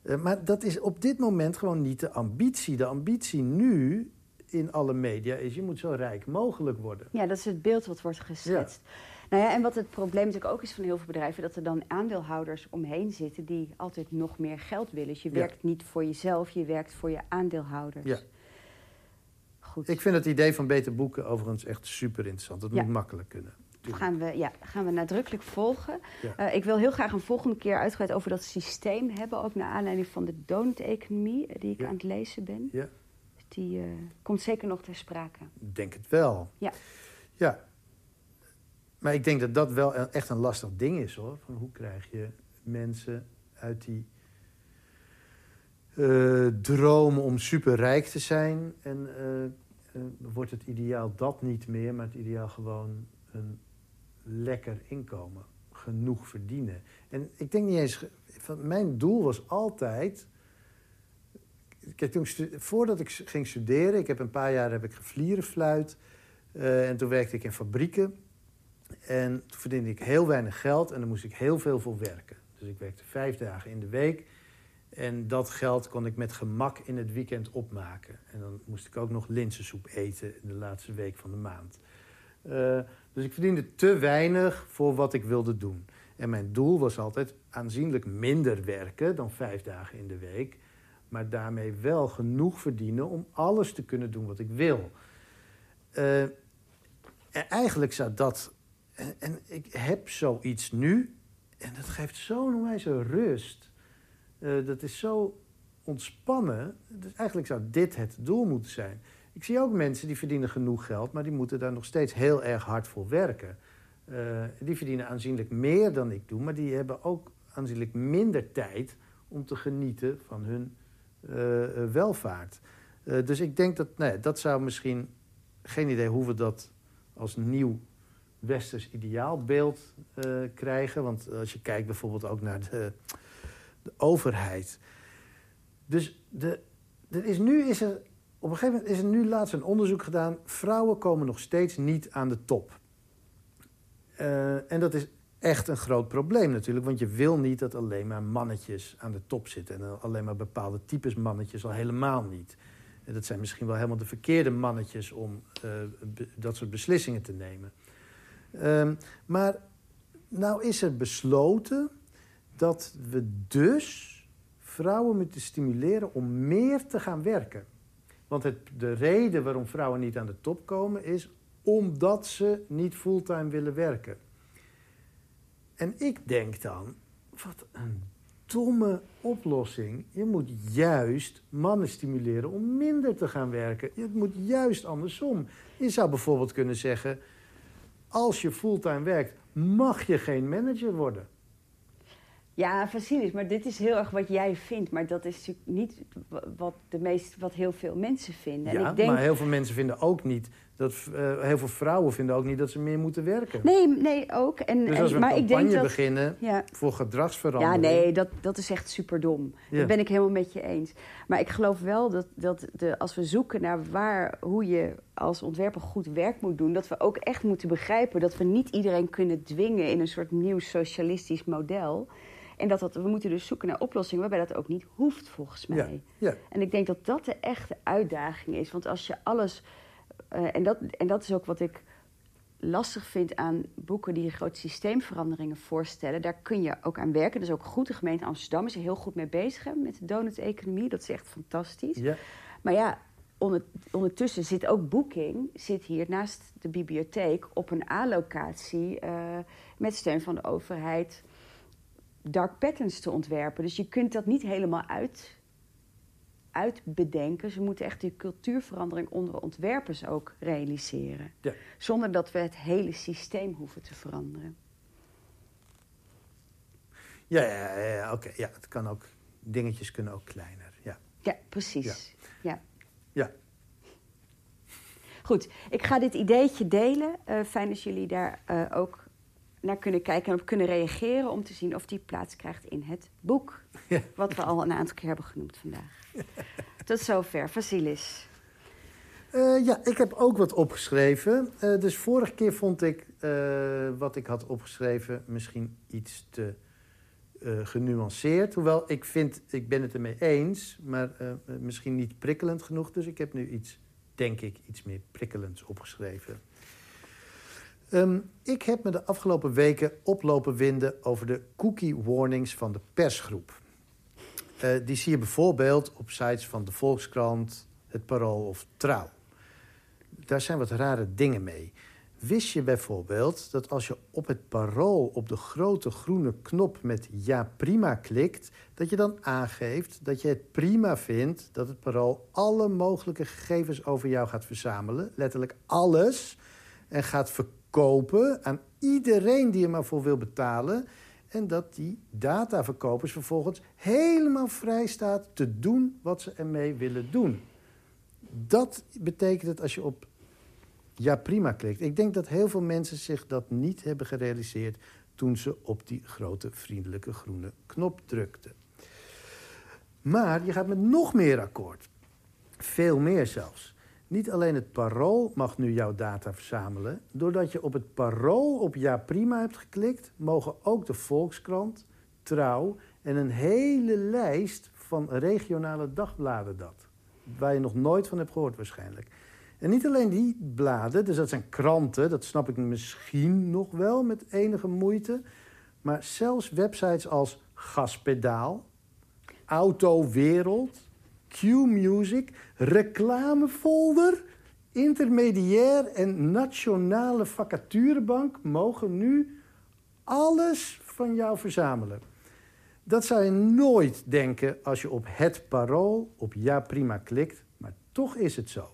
Speaker 1: Uh, maar dat is op dit moment gewoon niet de ambitie. De ambitie nu in alle media is... je moet zo rijk mogelijk worden.
Speaker 2: Ja, dat is het beeld wat wordt geschetst. Ja. Nou ja, en wat het probleem natuurlijk ook is van heel veel bedrijven... dat er dan aandeelhouders omheen zitten die altijd nog meer geld willen. Dus je werkt niet voor jezelf, je werkt voor je aandeelhouders.
Speaker 1: Ja. Goed. Ik vind het idee van beter boeken overigens echt super interessant. Dat moet makkelijk kunnen.
Speaker 2: Gaan we, ja, gaan we nadrukkelijk volgen. Ja. Uh, ik wil heel graag een volgende keer uitgebreid over dat systeem hebben. Ook naar aanleiding van de donut-economie die ik ja. aan het lezen ben.
Speaker 1: Ja.
Speaker 2: Die uh, komt zeker nog ter sprake.
Speaker 1: Ik denk het wel.
Speaker 2: Ja.
Speaker 1: Ja, maar ik denk dat dat wel echt een lastig ding is hoor. Van hoe krijg je mensen uit die uh, droom om superrijk te zijn. En uh, uh, wordt het ideaal dat niet meer, maar het ideaal gewoon een lekker inkomen. Genoeg verdienen. En ik denk niet eens. Van, mijn doel was altijd. Kijk, toen, voordat ik ging studeren, ik heb een paar jaar heb ik geflierenfluit. en toen werkte ik in fabrieken. En toen verdiende ik heel weinig geld en dan moest ik heel veel voor werken. Dus ik werkte vijf dagen in de week. En dat geld kon ik met gemak in het weekend opmaken. En dan moest ik ook nog linzensoep eten in de laatste week van de maand. Uh, dus ik verdiende te weinig voor wat ik wilde doen. En mijn doel was altijd aanzienlijk minder werken dan vijf dagen in de week. Maar daarmee wel genoeg verdienen om alles te kunnen doen wat ik wil. Uh, en eigenlijk zou dat en, ik heb zoiets nu en dat geeft zo'n onwijze rust. Uh, dat is zo ontspannen. Dus eigenlijk zou dit het doel moeten zijn. Ik zie ook mensen die verdienen genoeg geld, maar die moeten daar nog steeds heel erg hard voor werken. Uh, die verdienen aanzienlijk meer dan ik doe, maar die hebben ook aanzienlijk minder tijd om te genieten van hun uh, welvaart. dus ik denk dat, nee, dat zou misschien, geen idee hoe we dat als nieuw westers ideaalbeeld krijgen. Want als je kijkt bijvoorbeeld ook naar de, de overheid. Dus de, er is nu is er, op een gegeven moment is er nu laatst een onderzoek gedaan. Vrouwen komen nog steeds niet aan de top. Uh, en dat is echt een groot probleem natuurlijk. Want je wil niet dat alleen maar mannetjes aan de top zitten. En alleen maar bepaalde types mannetjes al helemaal niet. En dat zijn misschien wel helemaal de verkeerde mannetjes om uh, dat soort beslissingen te nemen. Um, maar nou is er besloten dat we dus vrouwen moeten stimuleren om meer te gaan werken. Want het, de reden waarom vrouwen niet aan de top komen is omdat ze niet fulltime willen werken. En ik denk dan, wat een domme oplossing. Je moet juist mannen stimuleren om minder te gaan werken. Het moet juist andersom. Je zou bijvoorbeeld kunnen zeggen als je fulltime werkt, mag je geen manager worden.
Speaker 2: Ja, Vasilis, maar dit is heel erg wat jij vindt. Maar dat is natuurlijk niet wat, de meest, wat heel veel mensen vinden.
Speaker 1: Ja,
Speaker 2: en ik denk...
Speaker 1: maar heel veel mensen vinden ook niet... Dat, uh, heel veel vrouwen vinden ook niet dat ze meer moeten werken.
Speaker 2: Nee, nee ook. En,
Speaker 1: dus als we
Speaker 2: en, maar
Speaker 1: een campagne
Speaker 2: ik denk dat,
Speaker 1: beginnen
Speaker 2: ja.
Speaker 1: voor gedragsverandering...
Speaker 2: Ja, nee, dat, dat is echt superdom.
Speaker 1: Ja.
Speaker 2: Dat ben ik helemaal met je eens. Maar ik geloof wel dat, dat de, als we zoeken naar waar, hoe je als ontwerper goed werk moet doen... dat we ook echt moeten begrijpen dat we niet iedereen kunnen dwingen... in een soort nieuw socialistisch model... En dat, dat we moeten dus zoeken naar oplossingen waarbij dat ook niet hoeft, volgens mij.
Speaker 1: Ja, ja.
Speaker 2: En ik denk dat dat de echte uitdaging is. Want als je alles. Uh, en, dat, en dat is ook wat ik lastig vind aan boeken die grote systeemveranderingen voorstellen. Daar kun je ook aan werken. Dat is ook goed. De gemeente Amsterdam is er heel goed mee bezig hè, met de donut-economie. Dat is echt fantastisch.
Speaker 1: Ja.
Speaker 2: Maar ja, ondertussen zit ook Booking zit hier naast de bibliotheek op een A-locatie uh, met steun van de overheid dark patterns te ontwerpen. Dus je kunt dat niet helemaal uit, uitbedenken. Ze moeten echt die cultuurverandering onder ontwerpers ook realiseren. Ja. Zonder dat we het hele systeem hoeven te veranderen.
Speaker 1: Ja, ja, ja oké. Ja, het kan ook, dingetjes kunnen ook kleiner. Ja,
Speaker 2: ja precies.
Speaker 1: Ja. ja.
Speaker 2: Goed, ik ga dit ideetje delen. Uh, fijn als jullie daar uh, ook naar kunnen kijken en op kunnen reageren om te zien of die plaats krijgt in het boek. Wat we al een aantal keer hebben genoemd vandaag. <laughs> Tot zover, Vasilis.
Speaker 1: Uh, ja, ik heb ook wat opgeschreven. Uh, dus vorige keer vond ik uh, wat ik had opgeschreven misschien iets te genuanceerd. Hoewel ik vind, ik ben het ermee eens, maar misschien niet prikkelend genoeg. Dus ik heb nu iets, denk ik, iets meer prikkelends opgeschreven. Um, ik heb me de afgelopen weken oplopen winden over de cookie warnings van de persgroep. Uh, die zie je bijvoorbeeld op sites van de Volkskrant, het Parool of Trouw. Daar zijn wat rare dingen mee. Wist je bijvoorbeeld dat als je op het parool op de grote groene knop met ja prima klikt, dat je dan aangeeft dat je het prima vindt dat het parool alle mogelijke gegevens over jou gaat verzamelen, letterlijk alles, en gaat verkopen kopen aan iedereen die er maar voor wil betalen. En dat die dataverkopers vervolgens helemaal vrij staat te doen wat ze ermee willen doen. Dat betekent het als je op ja prima klikt. Ik denk dat heel veel mensen zich dat niet hebben gerealiseerd toen ze op die grote vriendelijke groene knop drukten. Maar je gaat met nog meer akkoord. Veel meer zelfs. Niet alleen het parool mag nu jouw data verzamelen. Doordat je op het parool op ja prima hebt geklikt, mogen ook de Volkskrant, Trouw en een hele lijst van regionale dagbladen dat. Waar je nog nooit van hebt gehoord waarschijnlijk. En niet alleen die bladen, dus dat zijn kranten, dat snap ik misschien nog wel met enige moeite. Maar zelfs websites als Gaspedaal, Autowereld, Q-Music, reclamefolder, intermediair en nationale vacaturebank mogen nu alles van jou verzamelen. Dat zou je nooit denken als je op het parool op ja prima klikt, maar toch is het zo.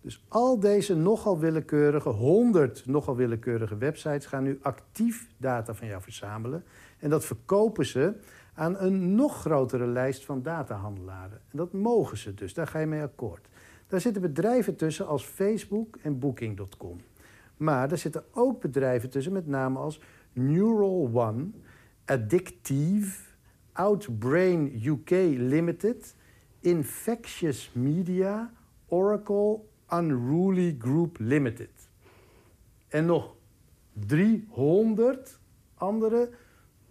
Speaker 1: Dus al deze nogal willekeurige, honderd nogal willekeurige websites gaan nu actief data van jou verzamelen. En dat verkopen ze aan een nog grotere lijst van datahandelaren. En dat mogen ze dus, daar ga je mee akkoord. Daar zitten bedrijven tussen als Facebook en Booking.com. Maar er zitten ook bedrijven tussen, met name als Neural One, Addictive, Outbrain UK Limited, Infectious Media, Oracle, Unruly Group Limited. En nog 300 andere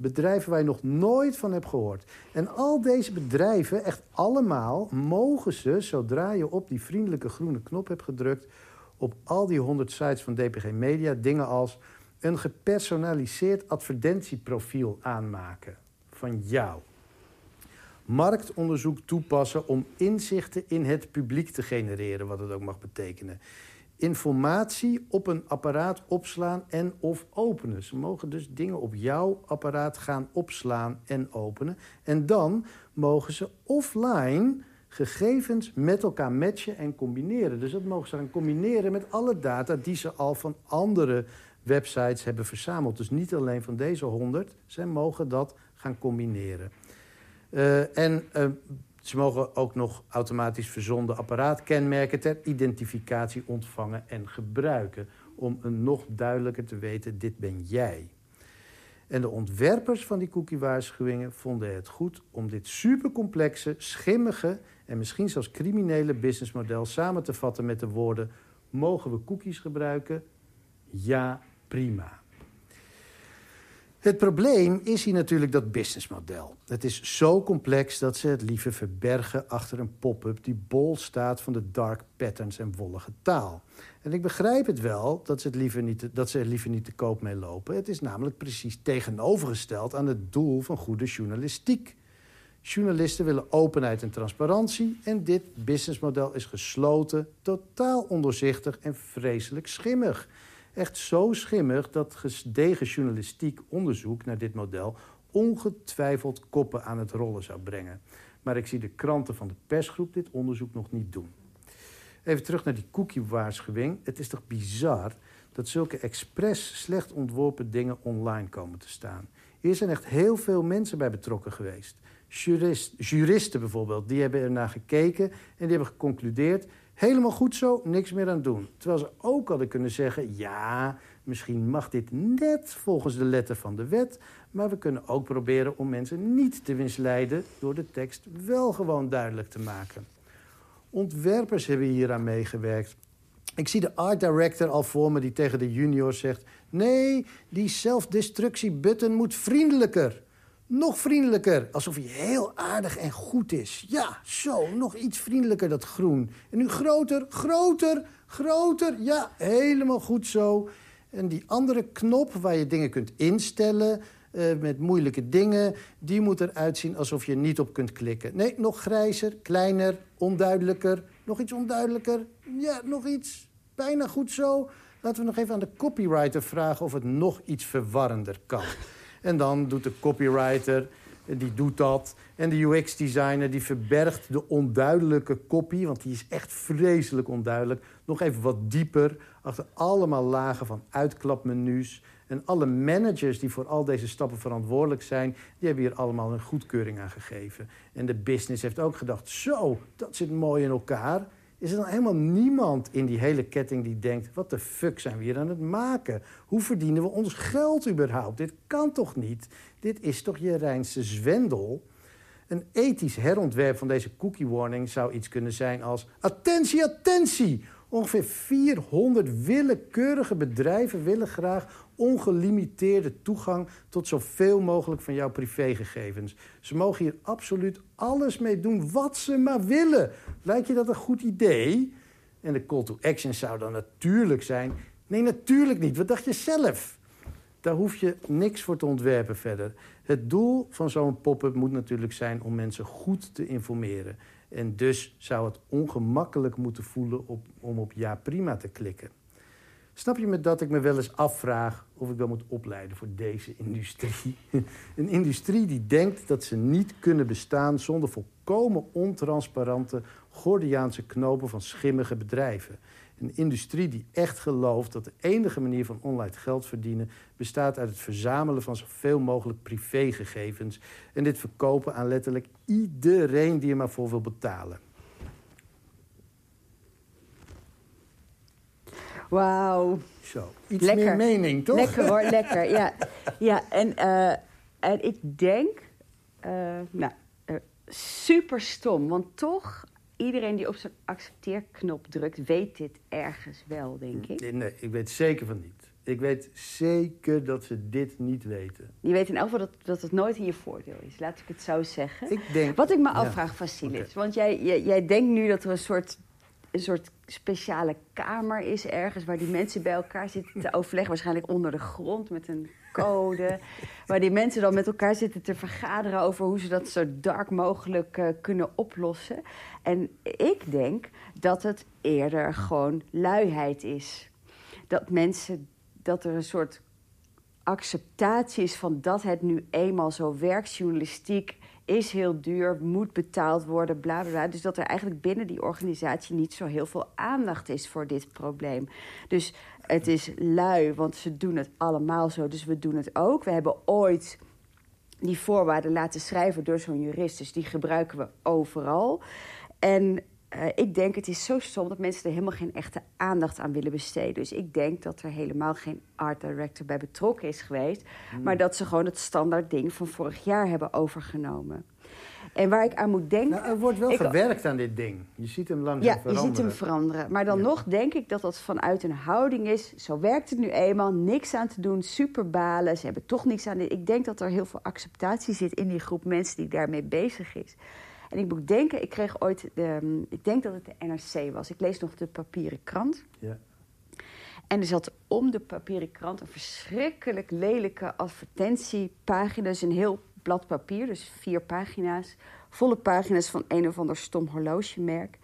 Speaker 1: Bedrijven waar je nog nooit van hebt gehoord. En al deze bedrijven, echt allemaal, mogen ze, zodra je op die vriendelijke groene knop hebt gedrukt, op al die 100 sites van DPG Media dingen als een gepersonaliseerd advertentieprofiel aanmaken van jou. Marktonderzoek toepassen om inzichten in het publiek te genereren, wat het ook mag betekenen informatie op een apparaat opslaan en of openen. Ze mogen dus dingen op jouw apparaat gaan opslaan en openen. En dan mogen ze offline gegevens met elkaar matchen en combineren. Dus dat mogen ze gaan combineren met alle data die ze al van andere websites hebben verzameld. Dus niet alleen van deze 100, ze mogen dat gaan combineren. Uh, en uh, ze mogen ook nog automatisch verzonden apparaatkenmerken ter identificatie ontvangen en gebruiken. Om een nog duidelijker te weten, dit ben jij. En de ontwerpers van die cookie-waarschuwingen vonden het goed om dit supercomplexe, schimmige en misschien zelfs criminele businessmodel samen te vatten met de woorden: mogen we cookies gebruiken? Ja, prima. Het probleem is hier natuurlijk dat businessmodel. Het is zo complex dat ze het liever verbergen achter een pop-up die bol staat van de dark patterns en wollige taal. En ik begrijp het wel dat ze, het liever niet, dat ze er liever niet te koop mee lopen. Het is namelijk precies tegenovergesteld aan het doel van goede journalistiek. Journalisten willen openheid en transparantie en dit businessmodel is gesloten, totaal ondoorzichtig en vreselijk schimmig. Echt zo schimmig dat gedegen journalistiek onderzoek naar dit model ongetwijfeld koppen aan het rollen zou brengen. Maar ik zie de kranten van de persgroep dit onderzoek nog niet doen. Even terug naar die cookie-waarschuwing. Het is toch bizar dat zulke expres slecht ontworpen dingen online komen te staan. Hier zijn echt heel veel mensen bij betrokken geweest. Jurist, juristen bijvoorbeeld, die hebben er naar gekeken en die hebben geconcludeerd... helemaal goed zo, niks meer aan doen. Terwijl ze ook hadden kunnen zeggen... ja, misschien mag dit net volgens de letter van de wet... maar we kunnen ook proberen om mensen niet te misleiden... door de tekst wel gewoon duidelijk te maken. Ontwerpers hebben hier aan meegewerkt. Ik zie de art director al voor me die tegen de juniors zegt... nee, die self-destructie-button moet vriendelijker. Nog vriendelijker, alsof hij heel aardig en goed is. Ja, zo, nog iets vriendelijker dat groen. En nu groter, groter, groter. Ja, helemaal goed zo. En die andere knop waar je dingen kunt instellen... Uh, met moeilijke dingen, die moet eruit zien alsof je niet op kunt klikken. Nee, nog grijzer, kleiner, onduidelijker. Nog iets onduidelijker. Ja, nog iets. Bijna goed zo. Laten we nog even aan de copywriter vragen of het nog iets verwarrender kan. En dan doet de copywriter, die doet dat. En de UX-designer die verbergt de onduidelijke copy... want die is echt vreselijk onduidelijk... nog even wat dieper achter allemaal lagen van uitklapmenu's... En alle managers die voor al deze stappen verantwoordelijk zijn... die hebben hier allemaal een goedkeuring aan gegeven. En de business heeft ook gedacht... zo, dat zit mooi in elkaar is er dan helemaal niemand in die hele ketting die denkt... wat de fuck zijn we hier aan het maken? Hoe verdienen we ons geld überhaupt? Dit kan toch niet? Dit is toch je reinste zwendel? Een ethisch herontwerp van deze cookie warning zou iets kunnen zijn als... attentie, attentie! Ongeveer 400 willekeurige bedrijven willen graag ongelimiteerde toegang tot zoveel mogelijk van jouw privégegevens. Ze mogen hier absoluut alles mee doen wat ze maar willen. Lijkt je dat een goed idee? En de call to action zou dan natuurlijk zijn: nee, natuurlijk niet. Wat dacht je zelf? Daar hoef je niks voor te ontwerpen verder. Het doel van zo'n pop-up moet natuurlijk zijn om mensen goed te informeren. En dus zou het ongemakkelijk moeten voelen om op ja prima te klikken. Snap je me dat ik me wel eens afvraag of ik wel moet opleiden voor deze industrie? <laughs> Een industrie die denkt dat ze niet kunnen bestaan zonder volkomen ontransparante Gordiaanse knopen van schimmige bedrijven. Een industrie die echt gelooft dat de enige manier van online geld verdienen bestaat uit het verzamelen van zoveel mogelijk privégegevens en dit verkopen aan letterlijk iedereen die er maar voor wil betalen.
Speaker 2: Wauw.
Speaker 1: Zo, iets lekker. meer mening, toch?
Speaker 2: Lekker hoor, <laughs> lekker. Ja, ja en, uh, en ik denk, uh, nou, uh, super stom. Want toch, iedereen die op zijn accepteerknop drukt, weet dit ergens wel, denk ik.
Speaker 1: Nee, nee, ik weet zeker van niet. Ik weet zeker dat ze dit niet weten.
Speaker 2: Je weet in elk geval dat, dat het nooit in je voordeel is, laat ik het zo zeggen.
Speaker 1: Ik denk,
Speaker 2: Wat ik me afvraag, Vasilis, okay. want jij, jij, jij denkt nu dat er een soort een soort speciale kamer is ergens... waar die mensen bij elkaar zitten te overleggen. Waarschijnlijk onder de grond met een code. <laughs> waar die mensen dan met elkaar zitten te vergaderen... over hoe ze dat zo dark mogelijk uh, kunnen oplossen. En ik denk dat het eerder gewoon luiheid is. Dat mensen... dat er een soort acceptatie is van dat het nu eenmaal zo werkt, journalistiek is heel duur, moet betaald worden, bla bla bla. Dus dat er eigenlijk binnen die organisatie niet zo heel veel aandacht is voor dit probleem. Dus het is lui, want ze doen het allemaal zo, dus we doen het ook. We hebben ooit die voorwaarden laten schrijven door zo'n jurist, dus die gebruiken we overal. En uh, ik denk het is zo stom dat mensen er helemaal geen echte aandacht aan willen besteden. Dus ik denk dat er helemaal geen art director bij betrokken is geweest. Hmm. Maar dat ze gewoon het standaard ding van vorig jaar hebben overgenomen. En waar ik aan moet denken...
Speaker 1: Nou, er wordt wel gewerkt aan dit ding. Je ziet hem langzaam ja, veranderen.
Speaker 2: Ja, je ziet hem veranderen. Maar dan ja. nog denk ik dat dat vanuit een houding is. Zo werkt het nu eenmaal. Niks aan te doen. Super balen. Ze hebben toch niks aan dit. Ik denk dat er heel veel acceptatie zit in die groep mensen die daarmee bezig is. En ik moet denken, ik kreeg ooit, de, ik denk dat het de NRC was. Ik lees nog de papieren krant. Ja. En er zat om de papieren krant een verschrikkelijk lelijke advertentiepagina. Dus een heel blad papier, dus vier pagina's. Volle pagina's van een of ander stom horlogemerk.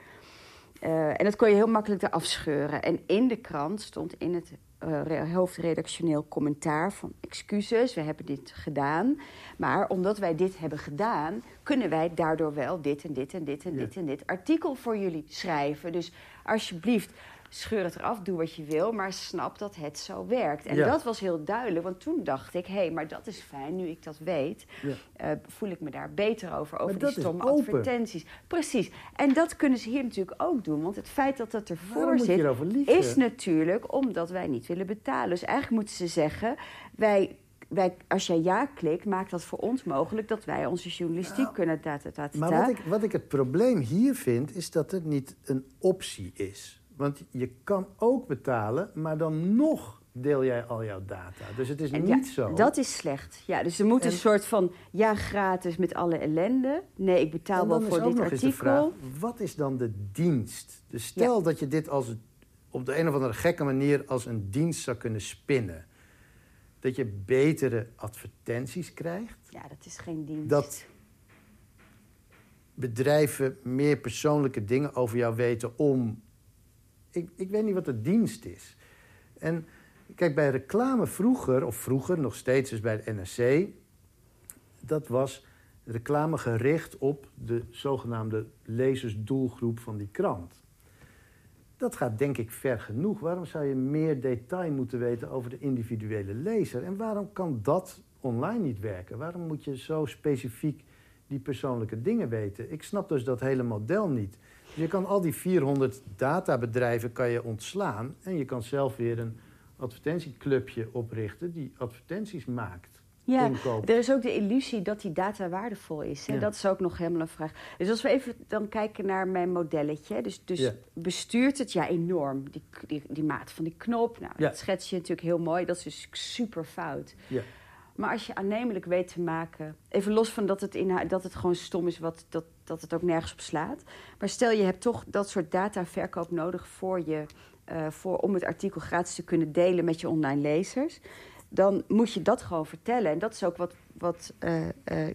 Speaker 2: Uh, en dat kon je heel makkelijk eraf scheuren. En in de krant stond in het uh, hoofdredactioneel commentaar van excuses, we hebben dit gedaan. Maar omdat wij dit hebben gedaan, kunnen wij daardoor wel dit en dit en dit en dit en dit artikel voor jullie schrijven. Dus alsjeblieft, scheur het eraf, doe wat je wil, maar snap dat het zo werkt. En dat was heel duidelijk, want toen dacht ik, hé, hey, maar dat is fijn, nu ik dat weet, ja. uh, voel ik me daar beter over, over die stomme advertenties. Precies. En dat kunnen ze hier natuurlijk ook doen, want het feit dat dat ervoor zit, is natuurlijk omdat wij niet willen betalen. Dus eigenlijk moeten ze zeggen, wij wij, als jij ja klikt, maakt dat voor ons mogelijk dat wij onze journalistiek nou, kunnen data.
Speaker 1: Maar wat ik, wat ik het probleem hier vind, is dat het niet een optie is. Want je kan ook betalen, maar dan nog deel jij al jouw data. Dus het is niet zo.
Speaker 2: Dat is slecht. Ja, dus er moet een soort van ja gratis met alle ellende. Nee, ik betaal wel voor dit artikel. Vraag,
Speaker 1: wat is dan de dienst? Dus stel dat je dit als op de een of andere gekke manier als een dienst zou kunnen spinnen. Dat je betere advertenties krijgt.
Speaker 2: Ja, dat is geen dienst.
Speaker 1: Dat bedrijven meer persoonlijke dingen over jou weten om ik, ik weet niet wat de dienst is. En kijk, bij reclame vroeger, of vroeger nog steeds, dus bij de NRC, dat was reclame gericht op de zogenaamde lezersdoelgroep van die krant. Dat gaat denk ik ver genoeg. Waarom zou je meer detail moeten weten over de individuele lezer? En waarom kan dat online niet werken? Waarom moet je zo specifiek die persoonlijke dingen weten? Ik snap dus dat hele model niet. Je kan al die 400 databedrijven kan je ontslaan en je kan zelf weer een advertentieclubje oprichten die advertenties maakt.
Speaker 2: Ja, er is ook de illusie dat die data waardevol is. Hè? Dat is ook nog helemaal een vraag. Dus als we even dan kijken naar mijn modelletje. Dus, dus bestuurt het ja enorm, die, die, die maat van die knop. Nou, dat schets je natuurlijk heel mooi. Dat is dus super fout. Ja. Maar als je aannemelijk weet te maken, even los van dat het, inhoud, dat het gewoon stom is, wat, dat, dat het ook nergens op slaat. Maar stel je hebt toch dat soort dataverkoop nodig voor je, uh, voor, om het artikel gratis te kunnen delen met je online lezers dan moet je dat gewoon vertellen. En dat is ook wat, wat uh, uh,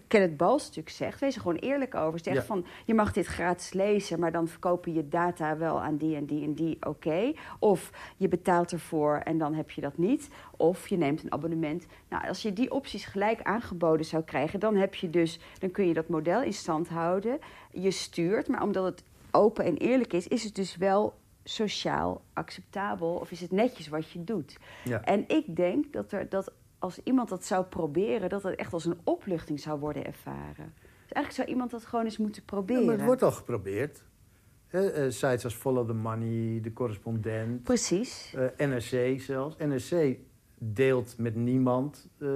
Speaker 2: Kenneth Bals natuurlijk zegt. Wees er gewoon eerlijk over. Zeg van, je mag dit gratis lezen... maar dan verkopen je data wel aan die en die en die, oké. Of je betaalt ervoor en dan heb je dat niet. Of je neemt een abonnement. Nou, als je die opties gelijk aangeboden zou krijgen... dan, heb je dus, dan kun je dat model in stand houden. Je stuurt, maar omdat het open en eerlijk is... is het dus wel sociaal acceptabel of is het netjes wat je doet? Ja. En ik denk dat, er, dat als iemand dat zou proberen, dat het echt als een opluchting zou worden ervaren. Dus eigenlijk zou iemand dat gewoon eens moeten proberen. Ja,
Speaker 1: maar het wordt al geprobeerd. He, uh, sites als Follow the Money, De Correspondent.
Speaker 2: Precies.
Speaker 1: Uh, eh, NRC zelfs. NRC deelt met niemand uh,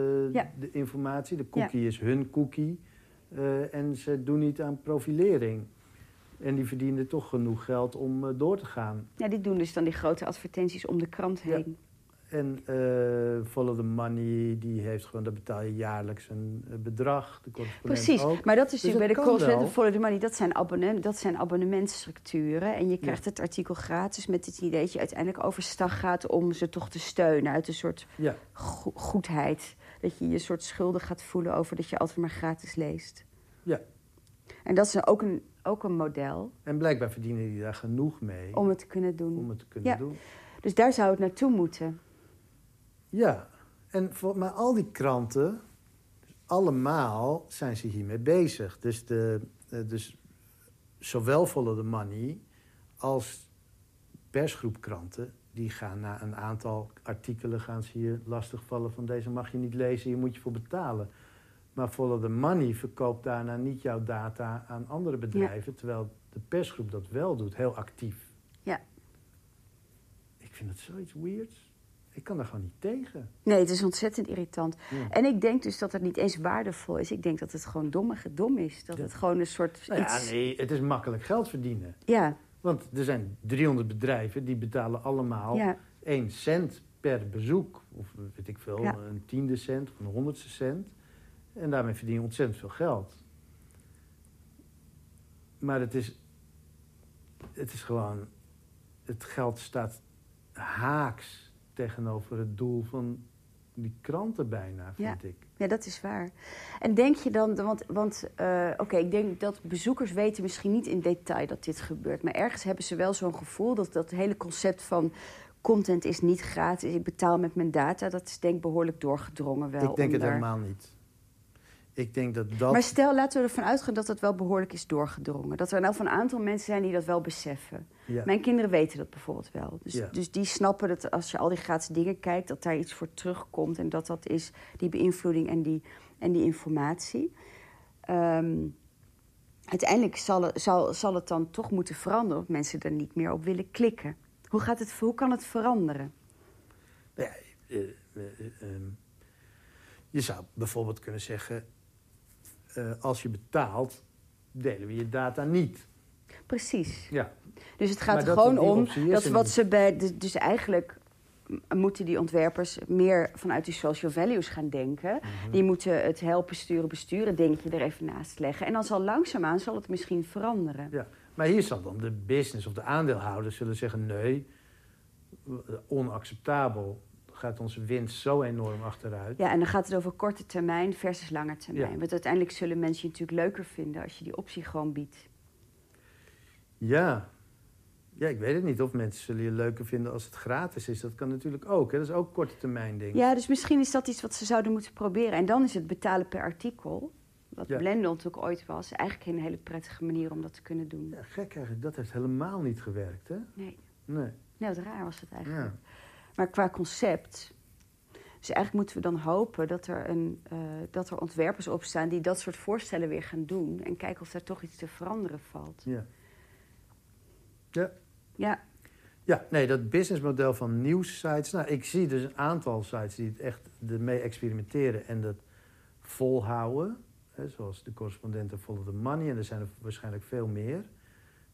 Speaker 1: de informatie. De cookie is hun cookie. en ze doen niet aan profilering. En die verdienen toch genoeg geld om uh, door te gaan.
Speaker 2: Ja, die doen dus dan die grote advertenties om de krant heen.
Speaker 1: En uh, Follow the Money, die heeft gewoon, daar betaal je jaarlijks een uh, bedrag. De
Speaker 2: Precies,
Speaker 1: ook.
Speaker 2: maar dat is dus bij de correspondent Follow the Money, dat zijn, abonnement, dat zijn abonnementstructuren. En je krijgt het artikel gratis met het idee dat je uiteindelijk overstag gaat om ze toch te steunen uit een soort ja. goedheid. Dat je je soort schuldig gaat voelen over dat je altijd maar gratis leest.
Speaker 1: Ja.
Speaker 2: En dat is ook een ook een model.
Speaker 1: En blijkbaar verdienen die daar genoeg mee.
Speaker 2: Om het te kunnen doen.
Speaker 1: Om het te kunnen ja. doen.
Speaker 2: Dus daar zou het naartoe moeten.
Speaker 1: Ja, en voor, maar al die kranten, allemaal zijn ze hiermee bezig. Dus, de, eh, dus zowel Follow the Money als persgroepkranten... die gaan na een aantal artikelen gaan ze hier lastigvallen van... deze mag je niet lezen, hier moet je voor betalen... Maar Follow the Money verkoopt daarna niet jouw data aan andere bedrijven, terwijl de persgroep dat wel doet, heel actief.
Speaker 2: Ja.
Speaker 1: Ik vind het zoiets weirds. Ik kan daar gewoon niet tegen.
Speaker 2: Nee, het is ontzettend irritant. En ik denk dus dat het niet eens waardevol is. Ik denk dat het gewoon dommige dom is. Dat het gewoon een soort.
Speaker 1: Nou ja, nee, het is makkelijk geld verdienen.
Speaker 2: Ja.
Speaker 1: Want er zijn 300 bedrijven die betalen allemaal ja. 1 cent per bezoek. Of weet ik veel, een tiende cent of een honderdste cent. En daarmee verdien je ontzettend veel geld. Maar het is, het is gewoon, het geld staat haaks tegenover het doel van die kranten bijna, vind
Speaker 2: Ja.
Speaker 1: ik.
Speaker 2: Ja, dat is waar. En denk je dan, want, want eh, oké, ik denk dat bezoekers weten misschien niet in detail dat dit gebeurt. Maar ergens hebben ze wel zo'n gevoel dat dat hele concept van content is niet gratis, ik betaal met mijn data, dat is denk ik behoorlijk doorgedrongen wel.
Speaker 1: ik denk het helemaal niet. Ik denk dat dat...
Speaker 2: Maar stel, laten we ervan uitgaan dat dat wel behoorlijk is doorgedrongen. Dat er nou van een aantal mensen zijn die dat wel beseffen.
Speaker 1: ja.
Speaker 2: Mijn kinderen weten dat bijvoorbeeld wel. Dus,
Speaker 1: Ja.
Speaker 2: dus die snappen dat als je al die gratis dingen kijkt, dat daar iets voor terugkomt. En dat dat is die beïnvloeding en die, en die informatie. Ehm, uiteindelijk zal het, zal, zal het dan toch moeten veranderen, of mensen er niet meer op willen klikken. Hoe, gaat het, hoe kan het veranderen?
Speaker 1: Ja, eh, eh, eh, ehm, je zou bijvoorbeeld kunnen zeggen... eh, als je betaalt, delen we je data niet.
Speaker 2: Precies.
Speaker 1: Ja,
Speaker 2: Dus het gaat er gewoon om dat wat
Speaker 1: niet.
Speaker 2: ze bij. Dus, dus eigenlijk moeten die ontwerpers meer vanuit die social values gaan denken.
Speaker 1: Mhm.
Speaker 2: Die moeten het helpen sturen, besturen, dingetje er even naast leggen. En dan zal langzaamaan zal het misschien veranderen.
Speaker 1: ja. Maar hier zal dan de business of de aandeelhouders zullen zeggen... nee, onacceptabel. Gaat onze winst zo enorm achteruit.
Speaker 2: Ja, en dan gaat het over korte termijn versus lange termijn.
Speaker 1: Ja.
Speaker 2: Want uiteindelijk zullen mensen je natuurlijk leuker vinden als je die optie gewoon biedt.
Speaker 1: Ja. Ja, ik weet het niet of mensen zullen je leuker vinden als het gratis is. Dat kan natuurlijk ook. Hè? Dat is ook korte termijn ding.
Speaker 2: Ja, dus misschien is dat iets wat ze zouden moeten proberen. En dan is het betalen per artikel, wat
Speaker 1: Ja.
Speaker 2: Blendel natuurlijk ooit was, eigenlijk een hele prettige manier om dat te kunnen doen.
Speaker 1: Ja, gek eigenlijk, dat heeft helemaal niet gewerkt, hè?
Speaker 2: Nee.
Speaker 1: Nee.
Speaker 2: Nee, wat raar was het eigenlijk.
Speaker 1: Ja.
Speaker 2: Maar qua concept. Dus eigenlijk moeten we dan hopen dat er, een, eh, dat er ontwerpers opstaan die dat soort voorstellen weer gaan doen. En kijken of er toch iets te veranderen valt.
Speaker 1: Ja. Ja.
Speaker 2: Ja,
Speaker 1: Ja, nee, dat businessmodel van nieuwssites. Nou, ik zie dus een aantal sites die het echt ermee experimenteren en dat volhouden. Hè, zoals de correspondenten Follow the Money. En er zijn er waarschijnlijk veel meer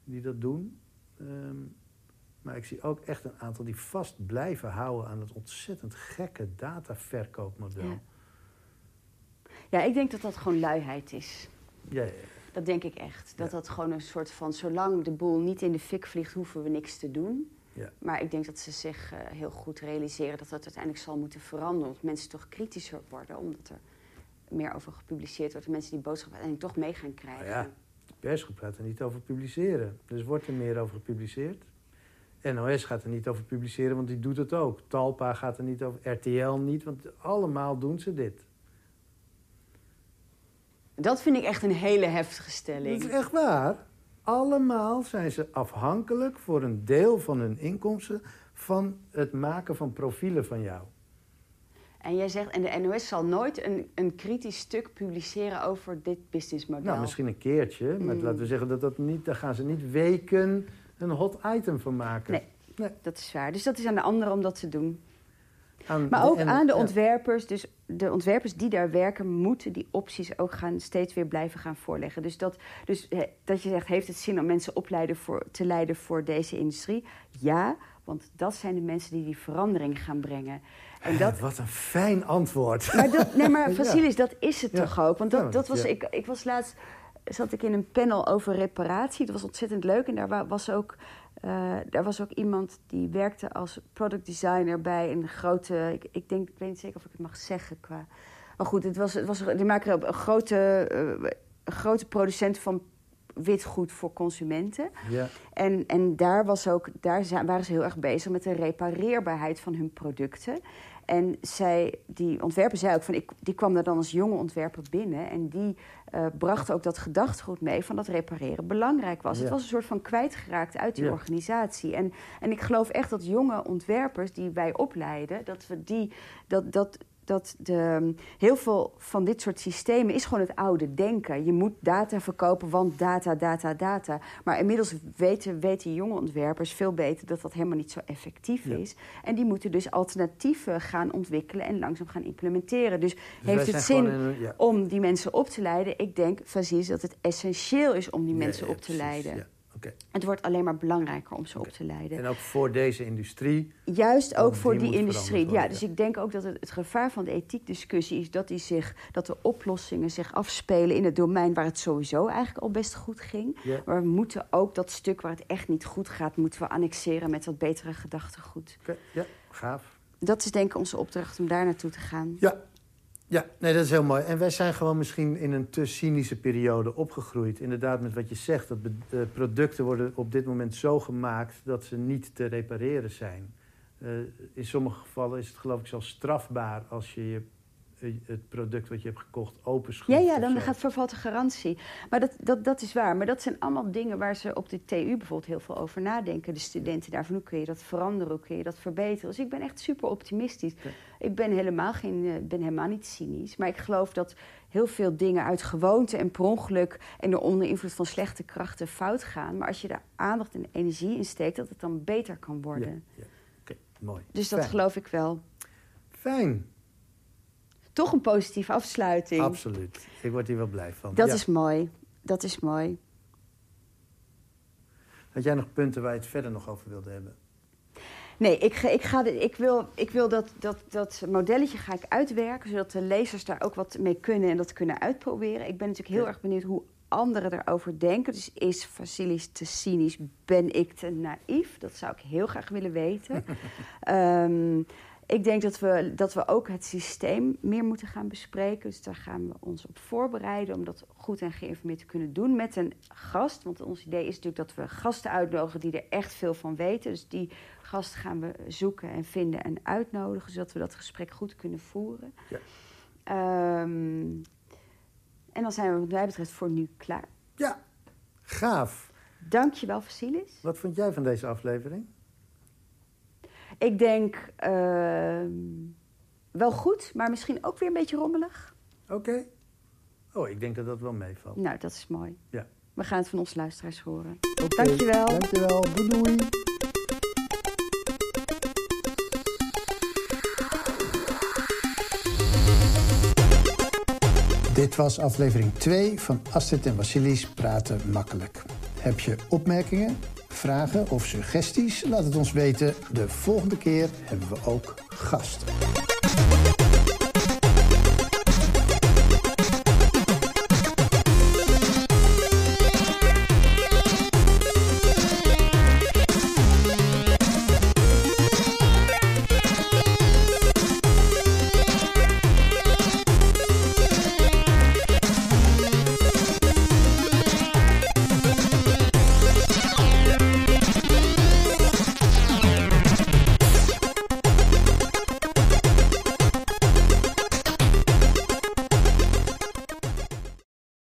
Speaker 1: die dat doen. Ehm, maar ik zie ook echt een aantal die vast blijven houden aan het ontzettend gekke dataverkoopmodel.
Speaker 2: Ja. ja, ik denk dat dat gewoon luiheid is.
Speaker 1: Ja, ja,
Speaker 2: Dat denk ik echt. Dat
Speaker 1: Ja.
Speaker 2: dat gewoon een soort van, zolang de boel niet in de fik vliegt, hoeven we niks te doen.
Speaker 1: Ja.
Speaker 2: Maar ik denk dat ze zich eh, heel goed realiseren dat dat uiteindelijk zal moeten veranderen. Want mensen toch kritischer worden, omdat er meer over gepubliceerd wordt. En mensen die boodschap uiteindelijk toch mee gaan krijgen.
Speaker 1: Nou ja, de persgroep gaat er niet over publiceren. Dus wordt er meer over gepubliceerd. NOS gaat er niet over publiceren, want die doet het ook. Talpa gaat er niet over, RTL niet, want allemaal doen ze dit.
Speaker 2: Dat vind ik echt een hele heftige
Speaker 1: Dat
Speaker 2: stelling.
Speaker 1: is echt waar. Allemaal zijn ze afhankelijk voor een deel van hun inkomsten van het maken van profielen van jou.
Speaker 2: En jij zegt, en de NOS zal nooit een, een kritisch stuk publiceren over dit businessmodel.
Speaker 1: Nou, misschien een keertje, maar
Speaker 2: Mm.
Speaker 1: laten we zeggen dat dat niet, daar gaan ze niet weken een hot item van maken.
Speaker 2: Nee.
Speaker 1: Nee.
Speaker 2: Dat is waar. Dus dat is aan de anderen om dat te doen.
Speaker 1: Aan
Speaker 2: Maar
Speaker 1: de-
Speaker 2: ook
Speaker 1: en-
Speaker 2: aan de ontwerpers. Dus de ontwerpers die daar werken, moeten die opties ook gaan, steeds weer blijven gaan voorleggen. Dus dat, dus dat je zegt, heeft het zin om mensen opleiden voor, te leiden voor deze industrie? Ja, want dat zijn de mensen die die verandering gaan brengen. En dat, <laughs>
Speaker 1: Wat een fijn antwoord.
Speaker 2: Maar, dat, nee, maar <laughs>
Speaker 1: Ja.
Speaker 2: Vasilis, dat is het
Speaker 1: Ja.
Speaker 2: toch ook? Want
Speaker 1: Ja,
Speaker 2: dat, dat was,
Speaker 1: ja.
Speaker 2: ik, ik was laatst zat ik in een panel over reparatie. Dat was ontzettend leuk. En daar wa- was ook, eh, daar was ook iemand die werkte als product designer bij een grote. Ik, ik denk, ik weet niet zeker of ik het mag zeggen qua. Maar goed, het was, het was, die maken een grote, eh, een grote producent van witgoed voor consumenten.
Speaker 1: Ja.
Speaker 2: En, en daar, was ook, daar waren ze heel erg bezig met de repareerbaarheid van hun producten. En zij, die ontwerper zei ook van, ik, die kwam daar dan als jonge ontwerper binnen. En die eh, bracht ook dat gedachtegoed mee van dat repareren belangrijk was.
Speaker 1: Ja.
Speaker 2: Het was een soort van kwijtgeraakt uit die
Speaker 1: Ja.
Speaker 2: organisatie. En, en ik geloof echt dat jonge ontwerpers die wij opleiden, dat we die, dat, dat, dat de, heel veel van dit soort systemen is gewoon het oude denken. Je moet data verkopen, want data, data, data. Maar inmiddels weten, weten jonge ontwerpers veel beter dat dat helemaal niet zo effectief
Speaker 1: Ja.
Speaker 2: is. En die moeten dus alternatieven gaan ontwikkelen en langzaam gaan implementeren. Dus,
Speaker 1: Dus
Speaker 2: heeft het zin
Speaker 1: een- ja.
Speaker 2: om die mensen op te leiden? Ik denk, Fazies, dat het essentieel is om die mensen op te
Speaker 1: precies,
Speaker 2: leiden.
Speaker 1: ja.
Speaker 2: Het wordt alleen maar belangrijker om ze op te leiden.
Speaker 1: En ook voor deze industrie.
Speaker 2: Juist ook voor
Speaker 1: die
Speaker 2: industrie. Ja, dus ik denk ook dat het, het gevaar van de ethiekdiscussie is dat, die zich, dat de oplossingen zich afspelen in het domein waar het sowieso eigenlijk al best goed ging. Maar we moeten ook dat stuk waar het echt niet goed gaat, moeten we annexeren met wat betere gedachtegoed.
Speaker 1: Oké, Ja, gaaf.
Speaker 2: dat is denk ik onze opdracht om daar naartoe te gaan.
Speaker 1: Ja, ja, nee, dat is heel mooi. En wij zijn gewoon misschien in een te cynische periode opgegroeid. Inderdaad, met wat je zegt, dat producten worden op dit moment zo gemaakt dat ze niet te repareren zijn. Uh, in sommige gevallen is het geloof ik zelfs strafbaar als je je het product wat je hebt gekocht openschroeft.
Speaker 2: Ja, ja, dan gaat vervalt de garantie. Maar dat, dat, dat is waar. Maar dat zijn allemaal dingen waar ze op de TU bijvoorbeeld heel veel over nadenken. De studenten daarvan, hoe kun je dat veranderen, hoe kun je dat verbeteren. Dus ik ben echt super optimistisch. Ik ben helemaal, geen, eh, ben helemaal niet cynisch. Maar ik geloof dat heel veel dingen uit gewoonte en per ongeluk... en onder invloed van slechte krachten fout gaan. Maar als je daar aandacht en energie in steekt, dat het dan beter kan worden.
Speaker 1: Ja, ja. mooi.
Speaker 2: Dus dat geloof ik wel.
Speaker 1: Fijn
Speaker 2: toch een positieve afsluiting.
Speaker 1: Absoluut. Ik word hier wel blij van.
Speaker 2: Dat is mooi. Dat is mooi.
Speaker 1: Had jij nog punten waar je het verder nog over wilde hebben?
Speaker 2: Nee, ik, ik, ga ik wil, ik wil dat, dat, dat modelletje ga ik uitwerken... zodat de lezers daar ook wat mee kunnen en dat kunnen uitproberen. Ik ben natuurlijk heel erg benieuwd hoe anderen erover denken. Dus is Vasilis te cynisch? Ben ik te naïef? Dat zou ik heel graag willen weten. um, <laughs> Ik denk dat we, dat we ook het systeem meer moeten gaan bespreken. Dus daar gaan we ons op voorbereiden om dat goed en geïnformeerd te kunnen doen met een gast. Want ons idee is natuurlijk dat we gasten uitnodigen die er echt veel van weten. Dus die gast gaan we zoeken en vinden en uitnodigen, zodat we dat gesprek goed kunnen voeren. Ja. Ehm, en dan zijn we wat mij betreft voor nu klaar.
Speaker 1: Ja, gaaf.
Speaker 2: Dankjewel, Vasilis.
Speaker 1: Wat vond jij van deze aflevering?
Speaker 2: Ik denk uh, wel goed, maar misschien ook weer een beetje rommelig.
Speaker 1: Oké. Oh, ik denk dat dat wel meevalt.
Speaker 2: Nou, dat is mooi.
Speaker 1: Ja.
Speaker 2: We gaan het van onze luisteraars horen.
Speaker 1: Okay.
Speaker 2: Dankjewel.
Speaker 1: Dankjewel. Doei doei. Dit was aflevering 2 van Astrid en Vasilis Praten Makkelijk. Heb je opmerkingen? vragen of suggesties? Laat het ons weten. De volgende keer hebben we ook gasten.